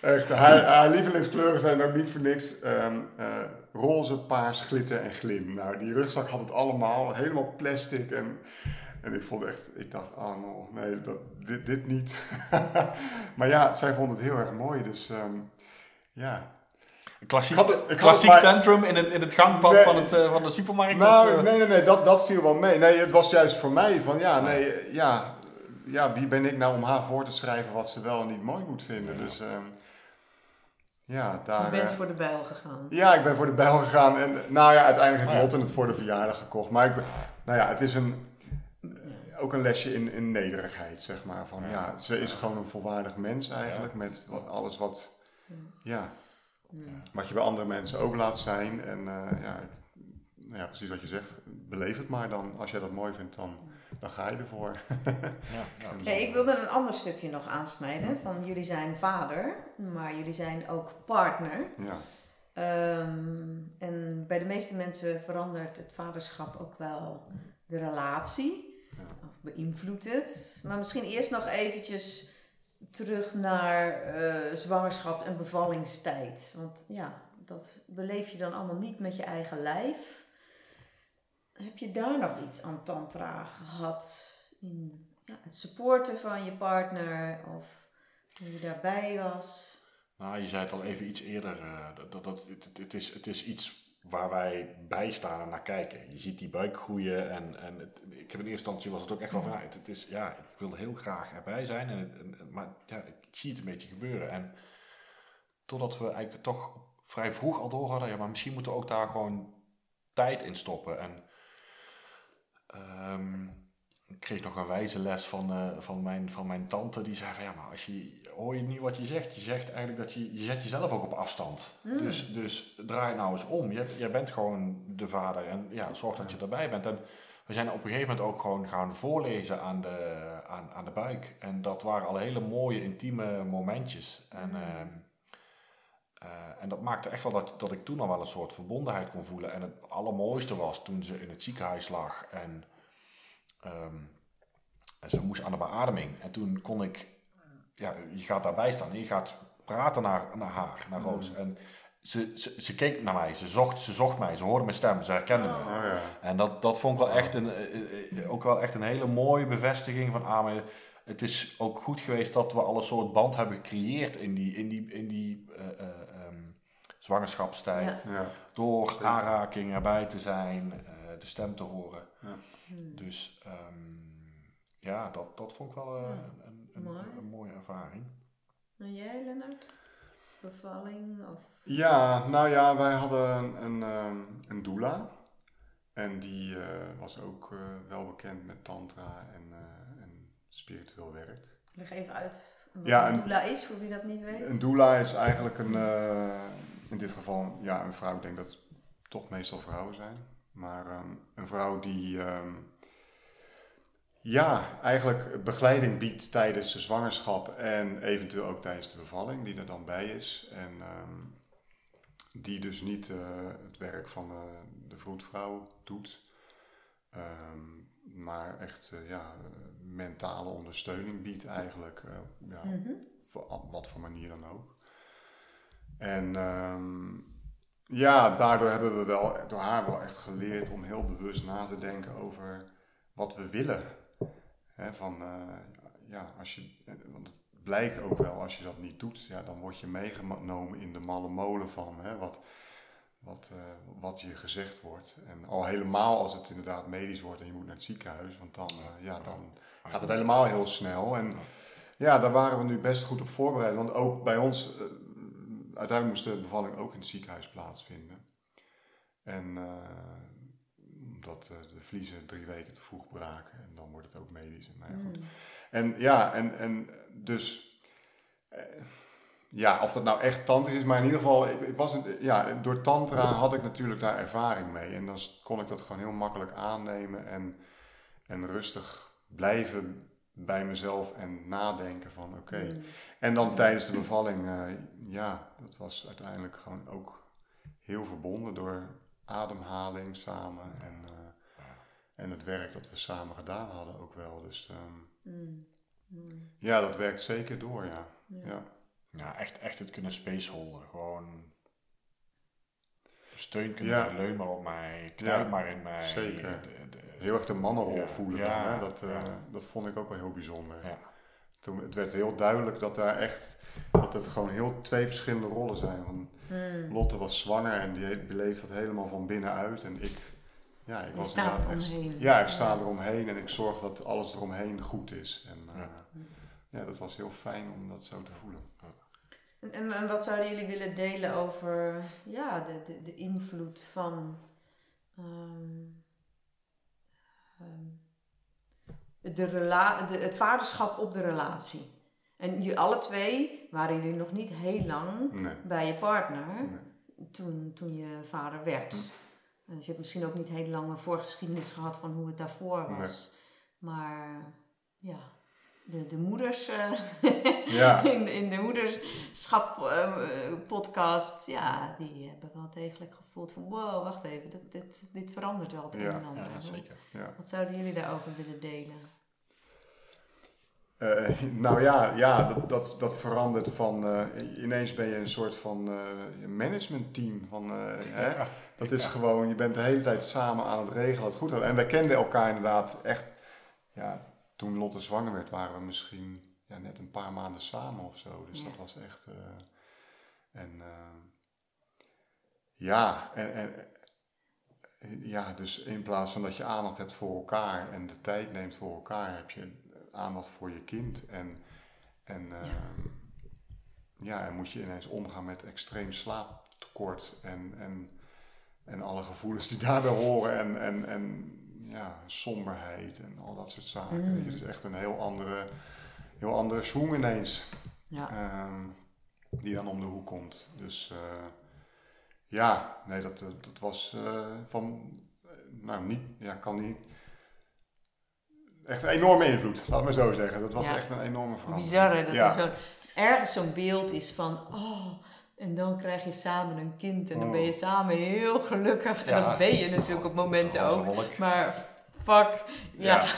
echt, haar, haar lievelingskleuren zijn ook niet voor niks ehm, eh, roze, paars, glitter en glim. Nou, die rugzak had het allemaal, helemaal plastic en... En ik vond echt, ik dacht, oh no, nee, dat, dit, dit niet. maar ja, zij vond het heel erg mooi, dus ehm, ja. Klassiek, het- klassiek het tantrum in het, in het gangpad Nee. van, het, eh, van de supermarkt? Nou, of, eh? nee, nee, nee, dat, dat viel wel mee. Nee, het was juist voor mij van, ja, nee, ja, ja, wie ben ik nou om haar voor te schrijven wat ze wel en niet mooi moet vinden. Ja. Dus ehm, ja, Je daar... bent eh, voor de bijl gegaan. Ja, ik ben voor de bijl gegaan en nou ja, uiteindelijk heeft Oh. Lotte het voor de verjaardag gekocht. Maar ik ben, nou ja, het is een, ook een lesje in, in nederigheid, zeg maar. Van, Ja. ja. ze is gewoon een volwaardig mens eigenlijk met wat, alles wat, ja, wat je bij andere mensen ook laat zijn. En eh, ja, nou ja, precies wat je zegt, beleef het maar dan. Als jij dat mooi vindt, dan, dan ga je ervoor. ja, ja, Hey, ik wilde een ander stukje nog aansnijden. Van jullie zijn vader, maar jullie zijn ook partner. Ja, Ehm, en bij de meeste mensen verandert het vaderschap ook wel de relatie. Ja. Of beïnvloedt het. Maar misschien eerst nog eventjes terug naar eh, zwangerschap en bevallingstijd. Want ja, dat beleef je dan allemaal niet met je eigen lijf. Heb je daar nog iets aan tantra gehad? In ja, het supporten van je partner? Of hoe je daarbij was? Nou, je zei het al even iets eerder. eh, dat, dat, het, is, het is iets waar wij bij staan en naar kijken. Je ziet die buik groeien. En, en het, ik heb in eerste instantie was het ook echt wel van, het, is, ja, ik wil heel graag erbij zijn. En, en- maar ja, ik zie het een beetje gebeuren. En totdat we eigenlijk toch vrij vroeg al door hadden, ja, maar misschien moeten we ook daar gewoon tijd in stoppen. En ehm, ik kreeg nog een wijze les van, eh, van, mijn, van mijn tante. Die zei van ja, maar als je, hoor je niet wat je zegt? Je zegt eigenlijk dat je, je zet jezelf ook op afstand. Mm. Dus, dus draai nou eens om. Je, jij bent gewoon de vader en ja, zorg dat je erbij bent. En we zijn op een gegeven moment ook gewoon gaan voorlezen aan de, aan, aan de buik. En dat waren al hele mooie, intieme momentjes. En, Mm. Eh, en dat maakte echt wel dat, dat ik toen al wel een soort verbondenheid kon voelen. En het allermooiste was toen ze in het ziekenhuis lag en, ehm, en ze moest aan de beademing. En toen kon ik, ja, je gaat daarbij staan en je gaat praten naar, naar haar, naar Roos. En ze, ze, ze keek naar mij, ze zocht, ze zocht mij, ze hoorde mijn stem, ze herkende me. oh ja. En dat, dat vond ik wel echt een, eh, eh, ook wel echt een hele mooie bevestiging van ah, maar het is ook goed geweest dat we al een soort band hebben gecreëerd in die, in die, in die eh, eh, ehm, zwangerschapstijd. Ja. ja. Door aanraking erbij te zijn, eh, de stem te horen. Hmm. Dus ehm, ja, dat, dat vond ik wel Ja, een, een, mooi. een, een mooie ervaring. En jij, Lennart? Bevalling of... Ja, nou ja, wij hadden een, een, ehm, een doula. En die eh, was ook eh, wel bekend met tantra en, eh, en spiritueel werk. Leg even uit wat Ja, een een- doula is, voor wie dat niet weet. Een doula is eigenlijk een, eh, in dit geval ja, een vrouw, ik denk dat het toch meestal vrouwen zijn. Maar ehm, een vrouw die ehm, ja, eigenlijk begeleiding biedt tijdens de zwangerschap en eventueel ook tijdens de bevalling, die er dan bij is. En ehm, die dus niet eh, het werk van eh, de vroedvrouw doet, maar echt eh, ja, mentale ondersteuning biedt eigenlijk. eh, ja, Mhm. op wat voor manier dan ook. En ehm, ja, daardoor hebben we wel, door haar wel echt geleerd om heel bewust na te denken over wat we willen. Van, eh, ja, als je, want het blijkt ook wel, als je dat niet doet, ja, dan word je meegenomen in de malle molen van hè, wat, wat, eh, wat je gezegd wordt. En al helemaal als het inderdaad medisch wordt en je moet naar het ziekenhuis, want dan, eh, ja, dan gaat het helemaal heel snel. En ja, daar waren we nu best goed op voorbereid. Want ook bij ons, eh, uiteindelijk moest de bevalling ook in het ziekenhuis plaatsvinden. En omdat de vliezen drie weken te vroeg braken en dan wordt het ook medisch. En, nou ja, goed. Mm. En ja, en, en dus. Ja, of dat nou echt tantra is, maar in ieder geval, ik, ik was een, ja, door tantra had ik natuurlijk daar ervaring mee. En dan kon ik dat gewoon heel makkelijk aannemen en, en rustig blijven bij mezelf en nadenken van oké. Mm. En dan tijdens de bevalling, eh, ja, dat was uiteindelijk gewoon ook heel verbonden door ademhaling samen en, eh, en het werk dat we samen gedaan hadden ook wel. Dus ehm, Mm. Mm. ja, dat werkt zeker door, ja. Ja. ja. Ja, echt, echt het kunnen spaceholden. Gewoon steun kunnen Ja. leun maar op mij, knijp Ja, maar in mij. zeker. De- de- Heel erg de mannenrol Ja, voelen ja, dan, hè? Dat, eh, dat vond ik ook wel heel bijzonder. ja. Toen, het werd heel duidelijk dat daar echt, dat het gewoon heel twee verschillende rollen zijn. Want Mm. Lotte was zwanger en die beleeft dat helemaal van binnenuit en ik, ja, ik Je was staat eromheen. Ja, ik sta eromheen en ik zorg dat alles eromheen goed is. En eh, Ja. ja, dat was heel fijn om dat zo te voelen. En, en, wat zouden jullie willen delen over ja, de, de, de invloed van ehm, ehm, de rela de, het vaderschap op de relatie? En jullie alle twee waren jullie nog niet heel lang Nee. bij je partner nee. toen, toen je vader werd. Dus je hebt misschien ook niet heel lange voorgeschiedenis gehad van hoe het daarvoor was. Maar ja, de, de moeders eh, Ja. in, in de moederschap eh, podcast, ja, die hebben wel degelijk gevoeld van wow, wacht even, dit, dit, dit verandert wel het een Ja. en ander. ja, zeker. Ja. Wat zouden jullie daarover willen delen? Eh, nou ja, ja dat, dat, dat verandert van eh, ineens ben je een soort van eh managementteam. Van, eh, hè? Dat is gewoon, je bent de hele tijd samen aan het regelen, het goed houden. En wij kenden elkaar inderdaad echt, ja, toen Lotte zwanger werd, waren we misschien ja, net een paar maanden samen of zo. Dus Ja. dat was echt. eh, en eh, ja, en, en ja, dus in plaats van dat je aandacht hebt voor elkaar en de tijd neemt voor elkaar, heb je aandacht voor je kind. En, en, ehm, ja, en moet je ineens omgaan met extreem slaaptekort en, en, en alle gevoelens die daarbij horen en, en, en ja, somberheid en al dat soort zaken. Mm. Weet je, dus echt een heel andere, heel andere swing ineens Ja. ehm, die dan om de hoek komt. Dus eh, ja, nee, dat, eh, dat was eh, van, nou niet, ja, kan niet, echt een enorme invloed, laat maar zo zeggen. Dat was Ja. echt een enorme verandering. Bizarre dat ja. er zo, ergens zo'n beeld is van, oh, en dan krijg je samen een kind en dan ben je Oh. samen heel gelukkig. En Ja. dat ben je natuurlijk op momenten ook. Maar fuck, ja.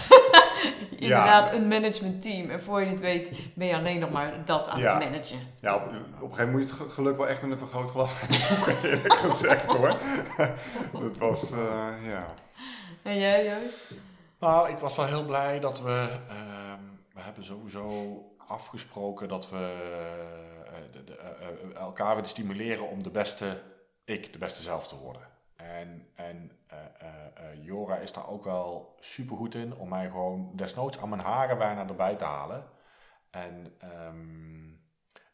Ja. Inderdaad, een managementteam. En voor je het weet ben je alleen nog maar dat aan Ja. het managen. Ja, op, op een gegeven moment moet je het ge- geluk wel echt met een vergrootglas gaan zoeken, eerlijk gezegd hoor. dat was, eh, ja. En jij, Joost? Nou, ik was wel heel blij dat we. ehm, we hebben sowieso afgesproken dat we eh, eh, elkaar willen stimuleren om de beste ik, de beste zelf te worden. En En, eh, Jora is daar ook wel super goed in om mij gewoon desnoods aan mijn haren bijna erbij te halen. En, ehm,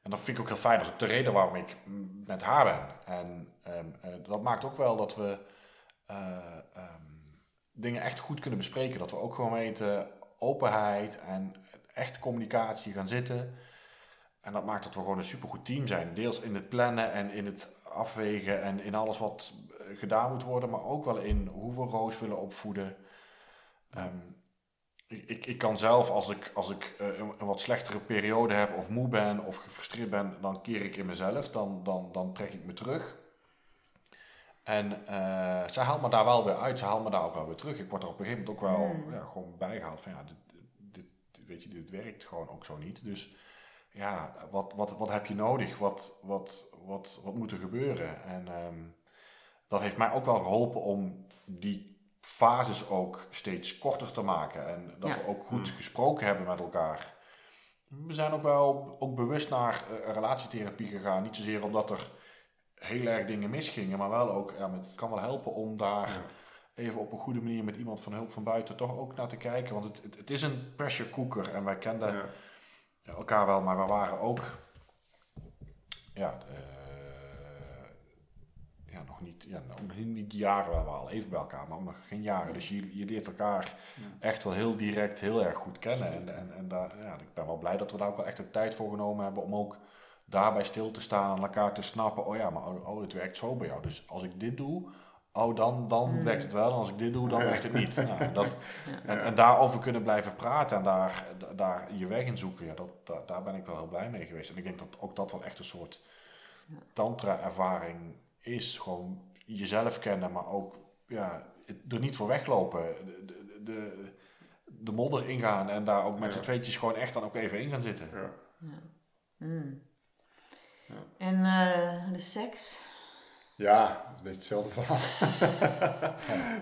en dat vind ik ook heel fijn. Dat is ook de reden waarom ik met haar ben. En ehm, eh, dat maakt ook wel dat we eh, ehm, dingen echt goed kunnen bespreken. Dat we ook gewoon weten openheid en echt communicatie gaan zitten. En dat maakt dat we gewoon een supergoed team zijn. Deels in het plannen en in het afwegen en in alles wat eh, gedaan moet worden, maar ook wel in hoe we Roos willen opvoeden. Ehm, ik, ik, ik kan zelf, als ik, als ik eh, een, een wat slechtere periode heb of moe ben of gefrustreerd ben, dan keer ik in mezelf. Dan, dan, dan trek ik me terug. En eh zij haalt me daar wel weer uit. Ze haalt me daar ook wel weer terug. Ik word er op een gegeven moment ook wel Hmm. ja, gewoon bijgehaald van ja, dit, dit, dit- weet je, dit werkt gewoon ook zo niet. Dus ja, wat, wat, wat heb je nodig? Wat, wat, wat, wat moet er gebeuren? En ehm, dat heeft mij ook wel geholpen om die fases ook steeds korter te maken. En dat Ja. we ook goed Hmm. gesproken hebben met elkaar. We zijn ook wel ook bewust naar eh, relatietherapie gegaan. Niet zozeer omdat er heel erg dingen misgingen, maar wel ook, ja, met- het kan wel helpen om daar Ja. even op een goede manier met iemand van hulp van buiten toch ook naar te kijken. Want het, het, het is een pressure cooker en wij kenden Ja. Ja, elkaar wel, maar we waren ook ja, eh, ja, nog niet, ja, nog niet jaren, we waren al even bij elkaar, maar ook nog geen jaren. Dus je, je leert elkaar echt wel heel direct heel erg goed kennen. En, en, en daar, ja, ik ben wel blij dat we daar ook wel echt de tijd voor genomen hebben om ook daarbij stil te staan en elkaar te snappen. Oh ja, maar oh, oh, het werkt zo bij jou. Dus als ik dit doe, oh dan, dan Mm. werkt het wel. En als ik dit doe, dan werkt het niet. Nou, dat, Ja. en, en daarover kunnen blijven praten en daar, da- daar je weg in zoeken, ja, dat, da- daar ben ik wel heel blij mee geweest. En ik denk dat ook dat wel echt een soort tantra-ervaring is. Gewoon jezelf kennen, maar ook ja, er niet voor weglopen. De, de, de, de modder ingaan en daar ook met Ja. z'n tweetjes gewoon echt dan ook even in gaan zitten. Ja. Ja. Mm. Ja. En eh, de seks? Ja, dat is een beetje hetzelfde verhaal.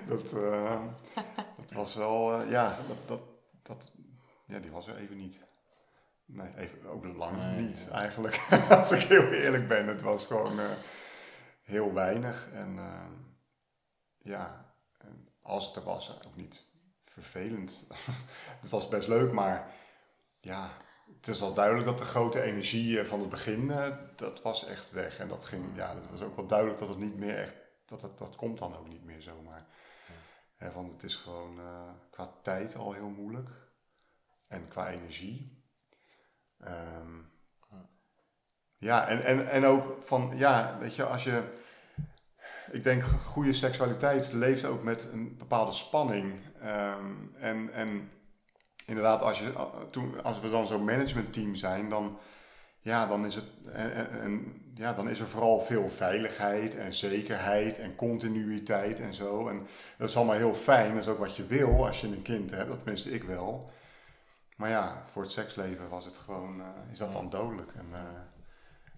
dat, eh, dat was wel, eh, ja, dat, dat, dat, ja, die was er even niet. Nee, even, ook lang Nee, niet ja. eigenlijk, als ik heel eerlijk ben. Het was gewoon eh, heel weinig en ja, en als het er was, ook niet vervelend. het was best leuk, maar ja, het is wel duidelijk dat de grote energie eh, van het begin, eh, dat was echt weg. En dat ging, ja, dat was ook wel duidelijk dat het niet meer echt, dat het, dat komt dan ook niet meer zomaar. Hè, want het is gewoon eh, qua tijd al heel moeilijk. En qua energie. Ehm, ja, en, en, en ook van, ja, weet je, als je, ik denk goede seksualiteit leeft ook met een bepaalde spanning. Ehm, en, en inderdaad, als, je, toen, als we dan zo'n managementteam zijn, dan, ja, dan, is het, en, en- en, ja, dan is er vooral veel veiligheid en zekerheid en continuïteit en zo. En dat is allemaal heel fijn, dat is ook wat je wil als je een kind hebt, dat tenminste ik wel. Maar ja, voor het seksleven was het gewoon, eh, is dat dan dodelijk. En, eh,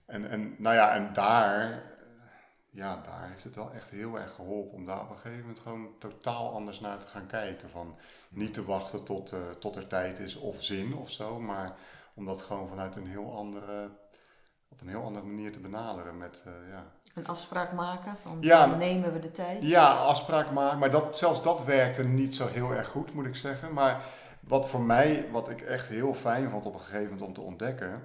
en, en nou ja, en daar, ja, daar heeft het wel echt heel erg geholpen om daar op een gegeven moment gewoon totaal anders naar te gaan kijken. Van niet te wachten tot, eh, tot er tijd is of zin of zo, maar om dat gewoon vanuit een heel andere, op een heel andere manier te benaderen met, eh, ja, Een afspraak maken? Van Ja. dan nemen we de tijd? ja, afspraak maken. Maar dat, zelfs dat werkte niet zo heel erg goed, moet ik zeggen. Maar wat voor mij, wat ik echt heel fijn vond op een gegeven moment om te ontdekken,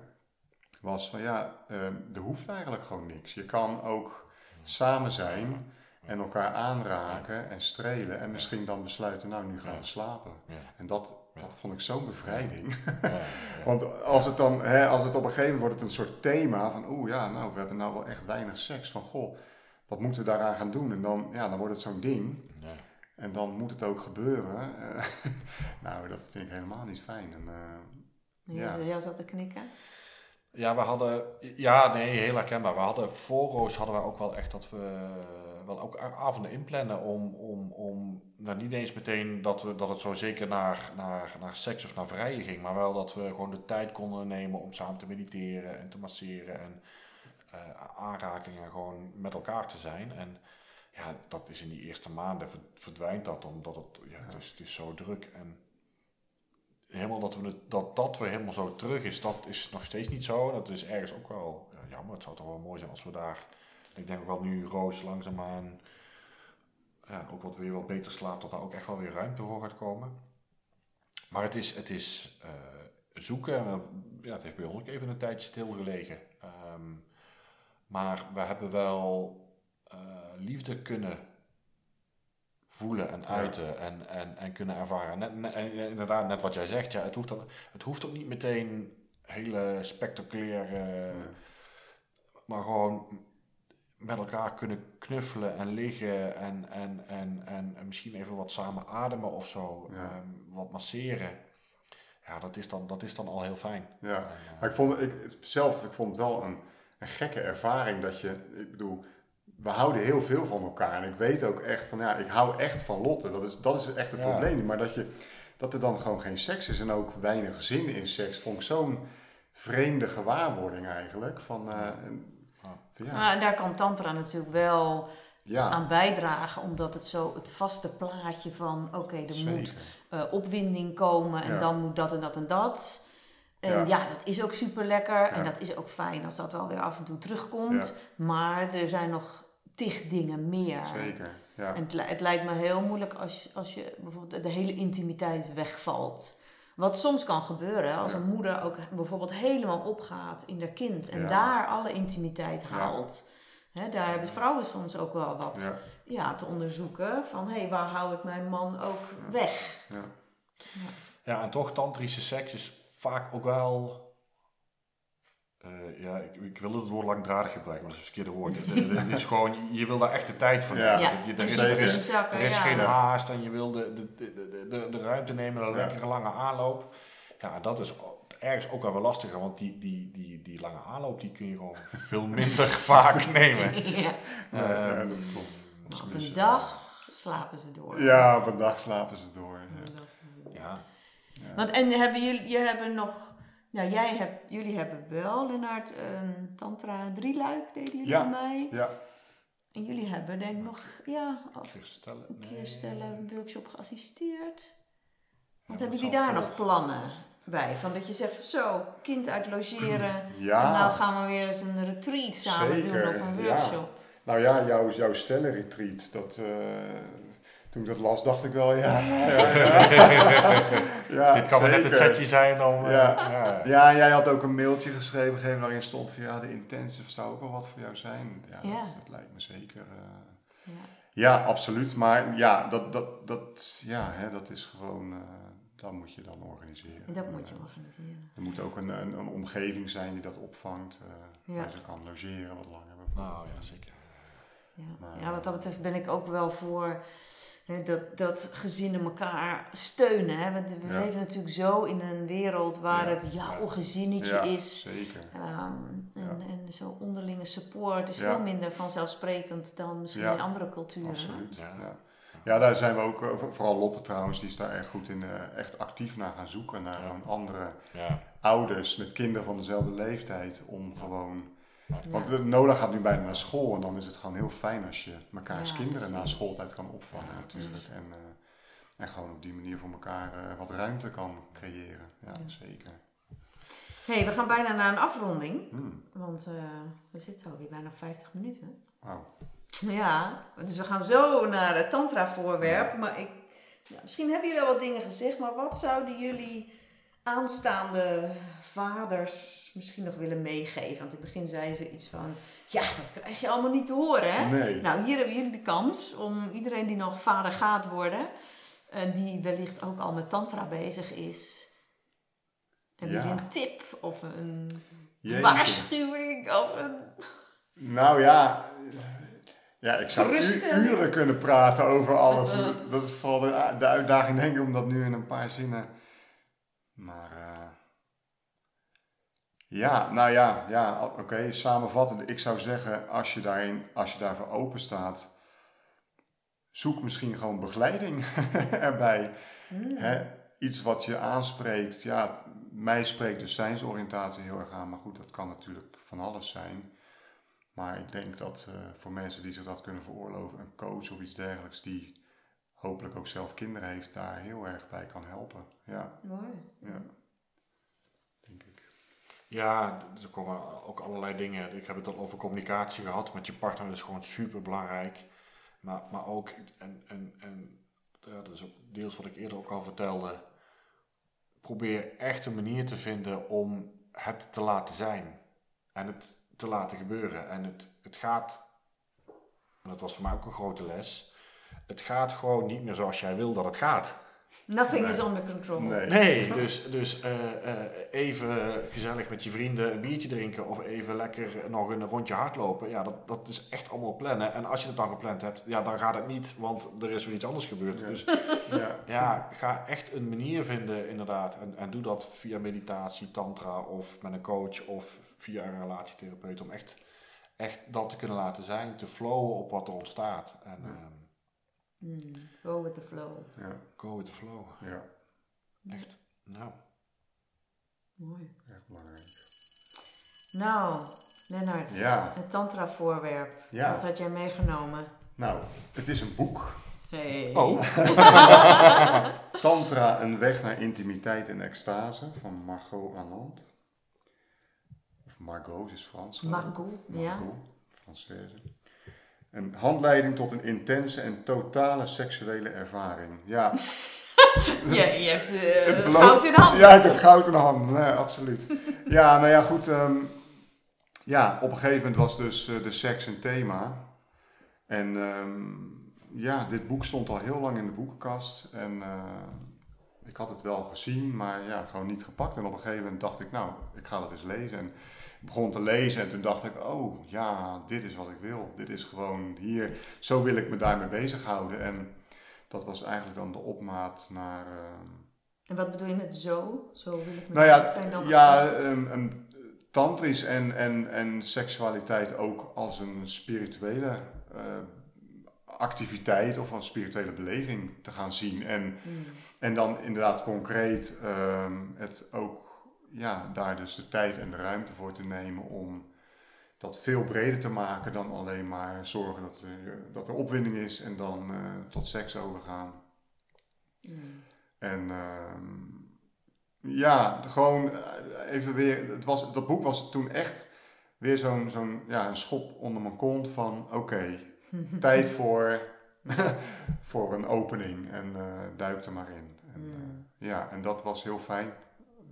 was van ja, eh, er hoeft eigenlijk gewoon niks. Je kan ook samen zijn en elkaar aanraken en strelen en misschien dan besluiten, nou nu gaan we slapen. En dat, dat vond ik zo'n bevrijding. Want als het dan, hè, als het op een gegeven moment wordt het een soort thema van, oeh ja, nou we hebben nou wel echt weinig seks. Van goh, wat moeten we daaraan gaan doen? En dan, ja, dan wordt het zo'n ding. En dan moet het ook gebeuren. Eh, nou, dat vind ik helemaal niet fijn. En, eh, Ja. Ja. Jij zat te knikken? Ja, we hadden, ja, nee, heel herkenbaar. We hadden voor Roos hadden we ook wel echt dat we wel ook avonden inplannen om, om, om nou, niet eens meteen dat, we, dat het zo zeker naar, naar, naar seks of naar vrijen ging, maar wel dat we gewoon de tijd konden nemen om samen te mediteren en te masseren en eh, aanrakingen gewoon met elkaar te zijn. En ja, dat is in die eerste maanden ver- verdwijnt dat omdat het, ja, het, is, het is zo druk en helemaal dat, we dat dat weer helemaal zo terug is, dat is nog steeds niet zo. Dat is ergens ook wel ja, jammer. Het zou toch wel mooi zijn als we daar, ik denk ook wel nu Roos langzaamaan ja, ook wat weer wat beter slaapt, dat daar ook echt wel weer ruimte voor gaat komen. Maar het is, het is eh, zoeken. En, Ja, het heeft bij ons ook even een tijdje stilgelegen. Ehm, maar we hebben wel eh, liefde kunnen voelen en Ja. uiten en, en, en kunnen ervaren. Net, net- en inderdaad, net wat jij zegt, ja, het, hoeft dan, het hoeft ook niet meteen hele spectaculaire, maar gewoon met elkaar kunnen knuffelen en liggen en, en, en, en, en misschien even wat samen ademen of zo, Ja. ehm, wat masseren. Ja, dat is dan, dat is dan al heel fijn. Ja. Eh, Maar ik vond, ik, zelf, ik vond het wel een, een gekke ervaring dat je, ik bedoel, we houden heel veel van elkaar. En ik weet ook echt van, ja, ik hou echt van Lotte. Dat is, dat is echt het Ja. probleem. Maar dat, je, dat er dan gewoon geen seks is en ook weinig zin in seks, vond ik zo'n vreemde gewaarwording eigenlijk. Van, eh, en- Ja. van ja, Maar daar kan Tantra natuurlijk wel ja, aan bijdragen, omdat het zo het vaste plaatje van: oké, er moet eh, opwinding komen en Ja. dan moet dat en dat en dat. En Ja. ja, dat is ook super lekker en Ja. dat is ook fijn als dat wel weer af en toe terugkomt. Maar er zijn nog tig dingen meer. Zeker, ja. En het, het lijkt me heel moeilijk als, je- als je bijvoorbeeld de hele intimiteit wegvalt. Wat soms kan gebeuren als Ja. een moeder ook bijvoorbeeld helemaal opgaat in haar kind en Ja. daar alle intimiteit Ja. haalt. Hè, daar hebben vrouwen soms ook wel wat Ja, ja, te onderzoeken. Van hé, hey, waar hou ik mijn man ook weg? ja. Ja, en toch, tantrische seks is vaak ook wel... eh, ja, ik, ik wil het woord langdradig gebruiken, maar dat is het verkeerde woord. Het- is gewoon, je wil daar echt de tijd voor Ja. nemen. Ja, Je- er en is, er is, inzakken, er is ja. geen haast en je wil de, de, de, de, de, de ruimte nemen, een Ja. lekkere lange aanloop. Ja, dat is ergens ook wel weer lastiger, want die, die, die, die lange aanloop die kun je gewoon veel minder vaak nemen. ja. Dat klopt. Maar op Dus, een dag slapen ze door. Ja, op een dag slapen ze door. Ja, Ja. Want en hebben jullie, je hebben nog, nou jij hebt, jullie hebben wel, Lennart, een tantra drieluik deden jullie Ja. bij mij. ja, En jullie hebben denk ik nog, ja, af- Christelle, een keer nee. workshop geassisteerd. Wat Ja, hebben jullie daar nog plannen bij? Van dat je zegt zo, kind uit logeren. Ja. En nou gaan we weer eens een retreat samen Zeker, doen of een ja. workshop. Nou ja, jouw, jouw stellenretreat, dat, eh, toen ik dat las, dacht ik wel, ja. ja, ja. Ja, Dit kan maar net het setje zijn om... eh, Ja. ja. Ja, en jij had ook een mailtje geschreven, gegeven waarin stond van ja, de intensive zou ook wel wat voor jou zijn. Ja, Ja. Dat, dat lijkt me zeker. eh. Ja. ja, absoluut. Maar ja, dat, dat, dat, ja, hè, dat is gewoon, eh, dat moet je dan organiseren. En dat moet je organiseren. Er moet ook een, een, een omgeving zijn die dat opvangt, eh, Ja. waar ze kan logeren wat langer bijvoorbeeld. Nou ja, zeker. Ja. Maar- ja, wat dat betreft ben ik ook wel voor hè, dat, dat gezinnen elkaar steunen. Hè? Want we Ja. leven natuurlijk zo in een wereld waar Ja. het jouw gezinnetje Ja, is. zeker. Ehm, en, Ja. en zo onderlinge support is Ja. veel minder vanzelfsprekend dan misschien Ja. in andere culturen. Absoluut. Ja. Ja. Ja. daar zijn we ook, eh, voor- vooral Lotte trouwens, die is daar echt goed in, eh, echt actief naar gaan zoeken. Naar andere Ja. ouders met kinderen van dezelfde leeftijd. Om Ja. gewoon, Ja. want eh, Nola gaat nu bijna naar school en dan is het gewoon heel fijn als je mekaars Ja, kinderen na schooltijd kan opvangen Ja, natuurlijk. En, eh, en gewoon op die manier voor elkaar eh, wat ruimte kan creëren. Ja, Ja. zeker. hey, we gaan bijna naar een afronding. Hmm. Want eh, we zitten alweer bijna op 50 minuten. Wauw. Ja, dus we gaan zo naar het tantra-voorwerp. Maar ik, ja, misschien hebben jullie al wat dingen gezegd, maar wat zouden jullie aanstaande vaders misschien nog willen meegeven? Want in het begin zei ze iets van, ja, dat krijg je allemaal niet te horen, hè? Nee. Nou, hier hebben jullie de kans om iedereen die nog vader gaat worden, en die wellicht ook al met tantra bezig is, hebben Ja. jullie een tip of een Jeetje. waarschuwing of een... Nou ja, ja ik zou Geruststelling. uren kunnen praten over alles. Uh-uh. Dat is vooral de, de uitdaging, denk ik, om dat nu in een paar zinnen. Maar eh, ja, nou ja, ja oké, samenvattend. Ik zou zeggen, als je, daarin, als je daarvoor open staat, zoek misschien gewoon begeleiding erbij. Hmm. Hè, iets wat je aanspreekt. Ja, mij spreekt dus zijnsoriëntatie heel erg aan. Maar goed, dat kan natuurlijk van alles zijn. Maar ik denk dat eh, voor mensen die zich dat kunnen veroorloven, een coach of iets dergelijks, die hopelijk ook zelf kinderen heeft, daar heel erg bij kan helpen. Ja, Mooi. ja. Denk ik. Ja, er komen ook allerlei dingen. Ik heb het al over communicatie gehad met je partner. Dat is gewoon super belangrijk. Maar, maar ook, en, en, en ja, dat is ook deels wat ik eerder ook al vertelde. Probeer echt een manier te vinden om het te laten zijn. En het te laten gebeuren. En het, het gaat, en dat was voor mij ook een grote les. Het gaat gewoon niet meer zoals jij wil dat het gaat. Nothing Nee. is under control. Nee. Nee, dus, dus eh, eh, even gezellig met je vrienden een biertje drinken of even lekker nog een rondje hardlopen. Ja, dat, dat is echt allemaal plannen. En als je het dan gepland hebt, ja, dan gaat het niet, want er is weer iets anders gebeurd. Ja. Dus Ja. ja, ga echt een manier vinden inderdaad. En, en doe dat via meditatie, tantra of met een coach of via een relatietherapeut. Om echt, echt dat te kunnen laten zijn, te flowen op wat er ontstaat. En Ja. Hmm, Go with the flow. Ja. go with the flow. ja, Echt. Nou. Mooi. echt belangrijk. Nou, Lennart. Ja. Het tantra voorwerp. Ja. Wat had jij meegenomen? Nou, het is een boek. Hey. Oh. Tantra, een weg naar intimiteit en extase van Margot Anand. Of Margot, ze is Frans. Margot, ja. Margot, Française. Een handleiding tot een intense en totale seksuele ervaring. Ja, Je, je hebt eh, goud in de hand. Ja, ik heb goud in de hand. Nee, absoluut. Ja, nou ja, goed. ehm, ja, op een gegeven moment was dus eh, de seks een thema. En ehm, ja, dit boek stond al heel lang in de boekenkast. En eh, ik had het wel gezien, maar ja, gewoon niet gepakt. En op een gegeven moment dacht ik, nou, ik ga dat eens lezen. En begon te lezen en toen dacht ik, oh ja, dit is wat ik wil. Dit is gewoon hier, zo wil ik me daarmee bezighouden. En dat was eigenlijk dan de opmaat naar... ehm, En wat bedoel je met zo? Zo wil ik met nou ja, zijn dan ja um, um, tantrisch en, en, en seksualiteit ook als een spirituele eh, activiteit of een spirituele beleving te gaan zien. En, Hmm. en dan inderdaad concreet het ook, ja, daar dus de tijd en de ruimte voor te nemen om dat veel breder te maken dan alleen maar zorgen dat er, dat er opwinding is en dan eh, tot seks overgaan. Hmm. En ehm, ja, gewoon eh, even weer. Het was, dat boek was toen echt weer zo'n zo'n ja, een schop onder mijn kont van oké, tijd voor, voor een opening en eh, duik er maar in. En, Mm. eh, ja, en dat was heel fijn.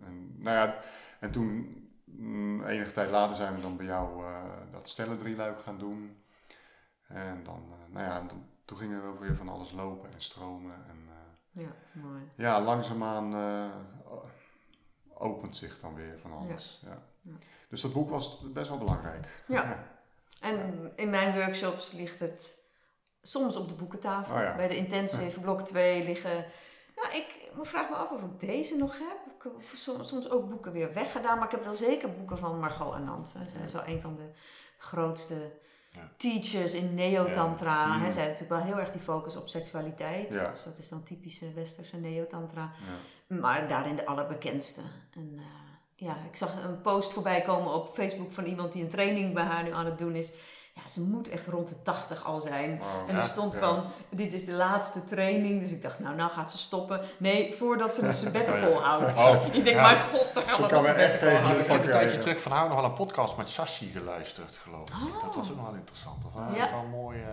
En, nou ja, en toen, mm, enige tijd later zijn we dan bij jou eh, dat stellen drieluik gaan doen. En dan, eh, nou ja, dan- toen gingen we ook weer van alles lopen en stromen. En, eh, Ja, mooi. ja, langzaamaan opent zich dan weer van alles. Ja. Ja. Dus dat boek was best wel belangrijk. Ja. En in mijn workshops ligt het soms op de boekentafel. Oh ja. Bij de intensive blok 2 liggen... Ja, ik vraag me af of ik deze nog heb. Ik heb soms, soms ook boeken weer weggedaan. Maar ik heb wel zeker boeken van Margot Anand. Zij is wel een van de grootste Ja. teachers in neotantra. Ja. Hè, Mm. Zij heeft natuurlijk wel heel erg die focus op seksualiteit. Ja. Dus dat is dan typische westerse neotantra. Ja. Maar daarin de allerbekendste. En eh, ja, ik zag een post voorbij komen op Facebook van iemand die een training bij haar nu aan het doen is. Ja, ze moet echt rond de 80 al zijn. Wow. En er Ja, stond ja. van, dit is de laatste training. Dus ik dacht, nou, nou gaat ze stoppen. Nee, voordat ze een sabbatical Ja. houdt. Oh, ik denk, ja. maar god, ze gaan Ze wel kan een me echt geen ik heb een tijdje terug van haar nog wel een podcast met Sashi geluisterd, geloof ik. Oh. Dat was ook nog wel interessant. Dat was Ja. wel mooi. eh,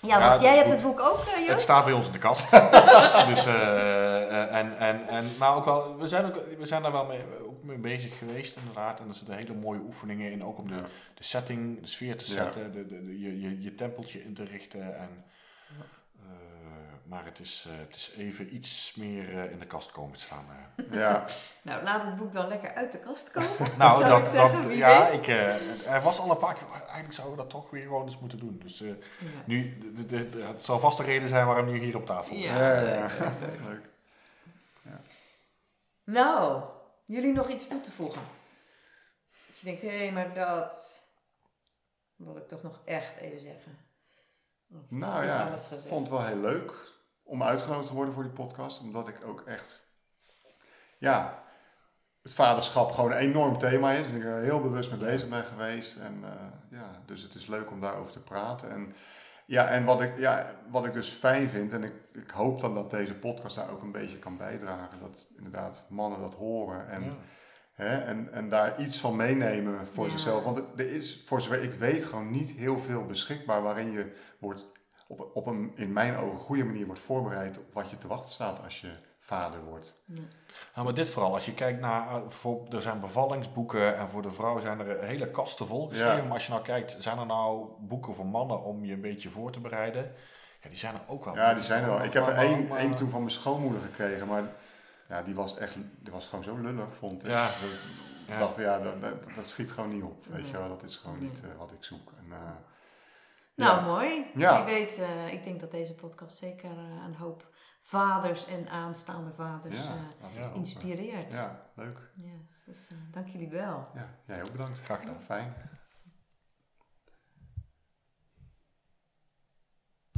Ja, Ja, want jij hebt het boek- ook, eh, Het staat bij ons in de kast. dus, eh, eh, en, en, en, maar ook wel, we zijn, ook, we zijn daar wel mee, mee bezig geweest inderdaad. En er zitten hele mooie oefeningen in, ook om de, Ja. de setting, de sfeer te Ja. zetten, de, de, de- je, je, je tempeltje in te richten. En, eh, maar het is, eh, het is even iets meer eh, in de kast komen te staan. eh. Ja, Nou, laat het boek dan lekker uit de kast komen. Nou, Zou ik dat, zeggen, dat, wie ja, weet. ik, eh, er was al een paar keer, "Oh, eigenlijk zouden we dat toch weer gewoon eens moeten doen. Dus eh, Ja. nu, de, de, de- het zal vast de reden zijn waarom nu hier op tafel Ja. ligt. ja, ja. Leuk. Nou, jullie nog iets toe te voegen? Dat je denkt, hé, maar dat wil ik toch nog echt even zeggen. Of Nou is ja, ik vond het wel heel leuk om uitgenodigd te worden voor die podcast. Omdat ik ook echt, ja, het vaderschap gewoon een enorm thema is. En ik er heel bewust mee bezig ben geweest. En eh, ja, dus het is leuk om daarover te praten. En ja, en wat ik, ja, wat ik dus fijn vind, en ik, ik hoop dan dat deze podcast daar ook een beetje kan bijdragen. Dat inderdaad mannen dat horen. En Ja. Hè? En, en daar iets van meenemen voor Ja. zichzelf. Want er- er is, voor zover ik weet, gewoon niet heel veel beschikbaar waarin je wordt op, op een in mijn ogen goede manier wordt voorbereid op wat je te wachten staat als je vader wordt. Ja. Nou, maar dit vooral, als je kijkt naar, eh, voor, er zijn bevallingsboeken en voor de vrouw zijn er hele kasten vol geschreven. Ja. Maar als je nou kijkt, zijn er nou boeken voor mannen om je een beetje voor te bereiden? Ja, die zijn er ook wel. Ja, die zijn er wel. Ik heb er één, maar- één toen van mijn schoonmoeder gekregen, maar ja, die was echt, die was gewoon zo lullig, vond ik. Ja. Dus ik Ja. dacht, ja, dat, dat, dat schiet gewoon niet op, weet je wel. Dat is gewoon niet eh, wat ik zoek. En, eh, Nou, ja. mooi. Ja. Wie weet, eh, ik denk dat deze podcast zeker eh, een hoop vaders en aanstaande vaders ja, eh, ja. hopen. inspireert. Ja, leuk. Yes, dus eh, dank jullie wel. Ja, jij ook bedankt. Graag gedaan. Fijn.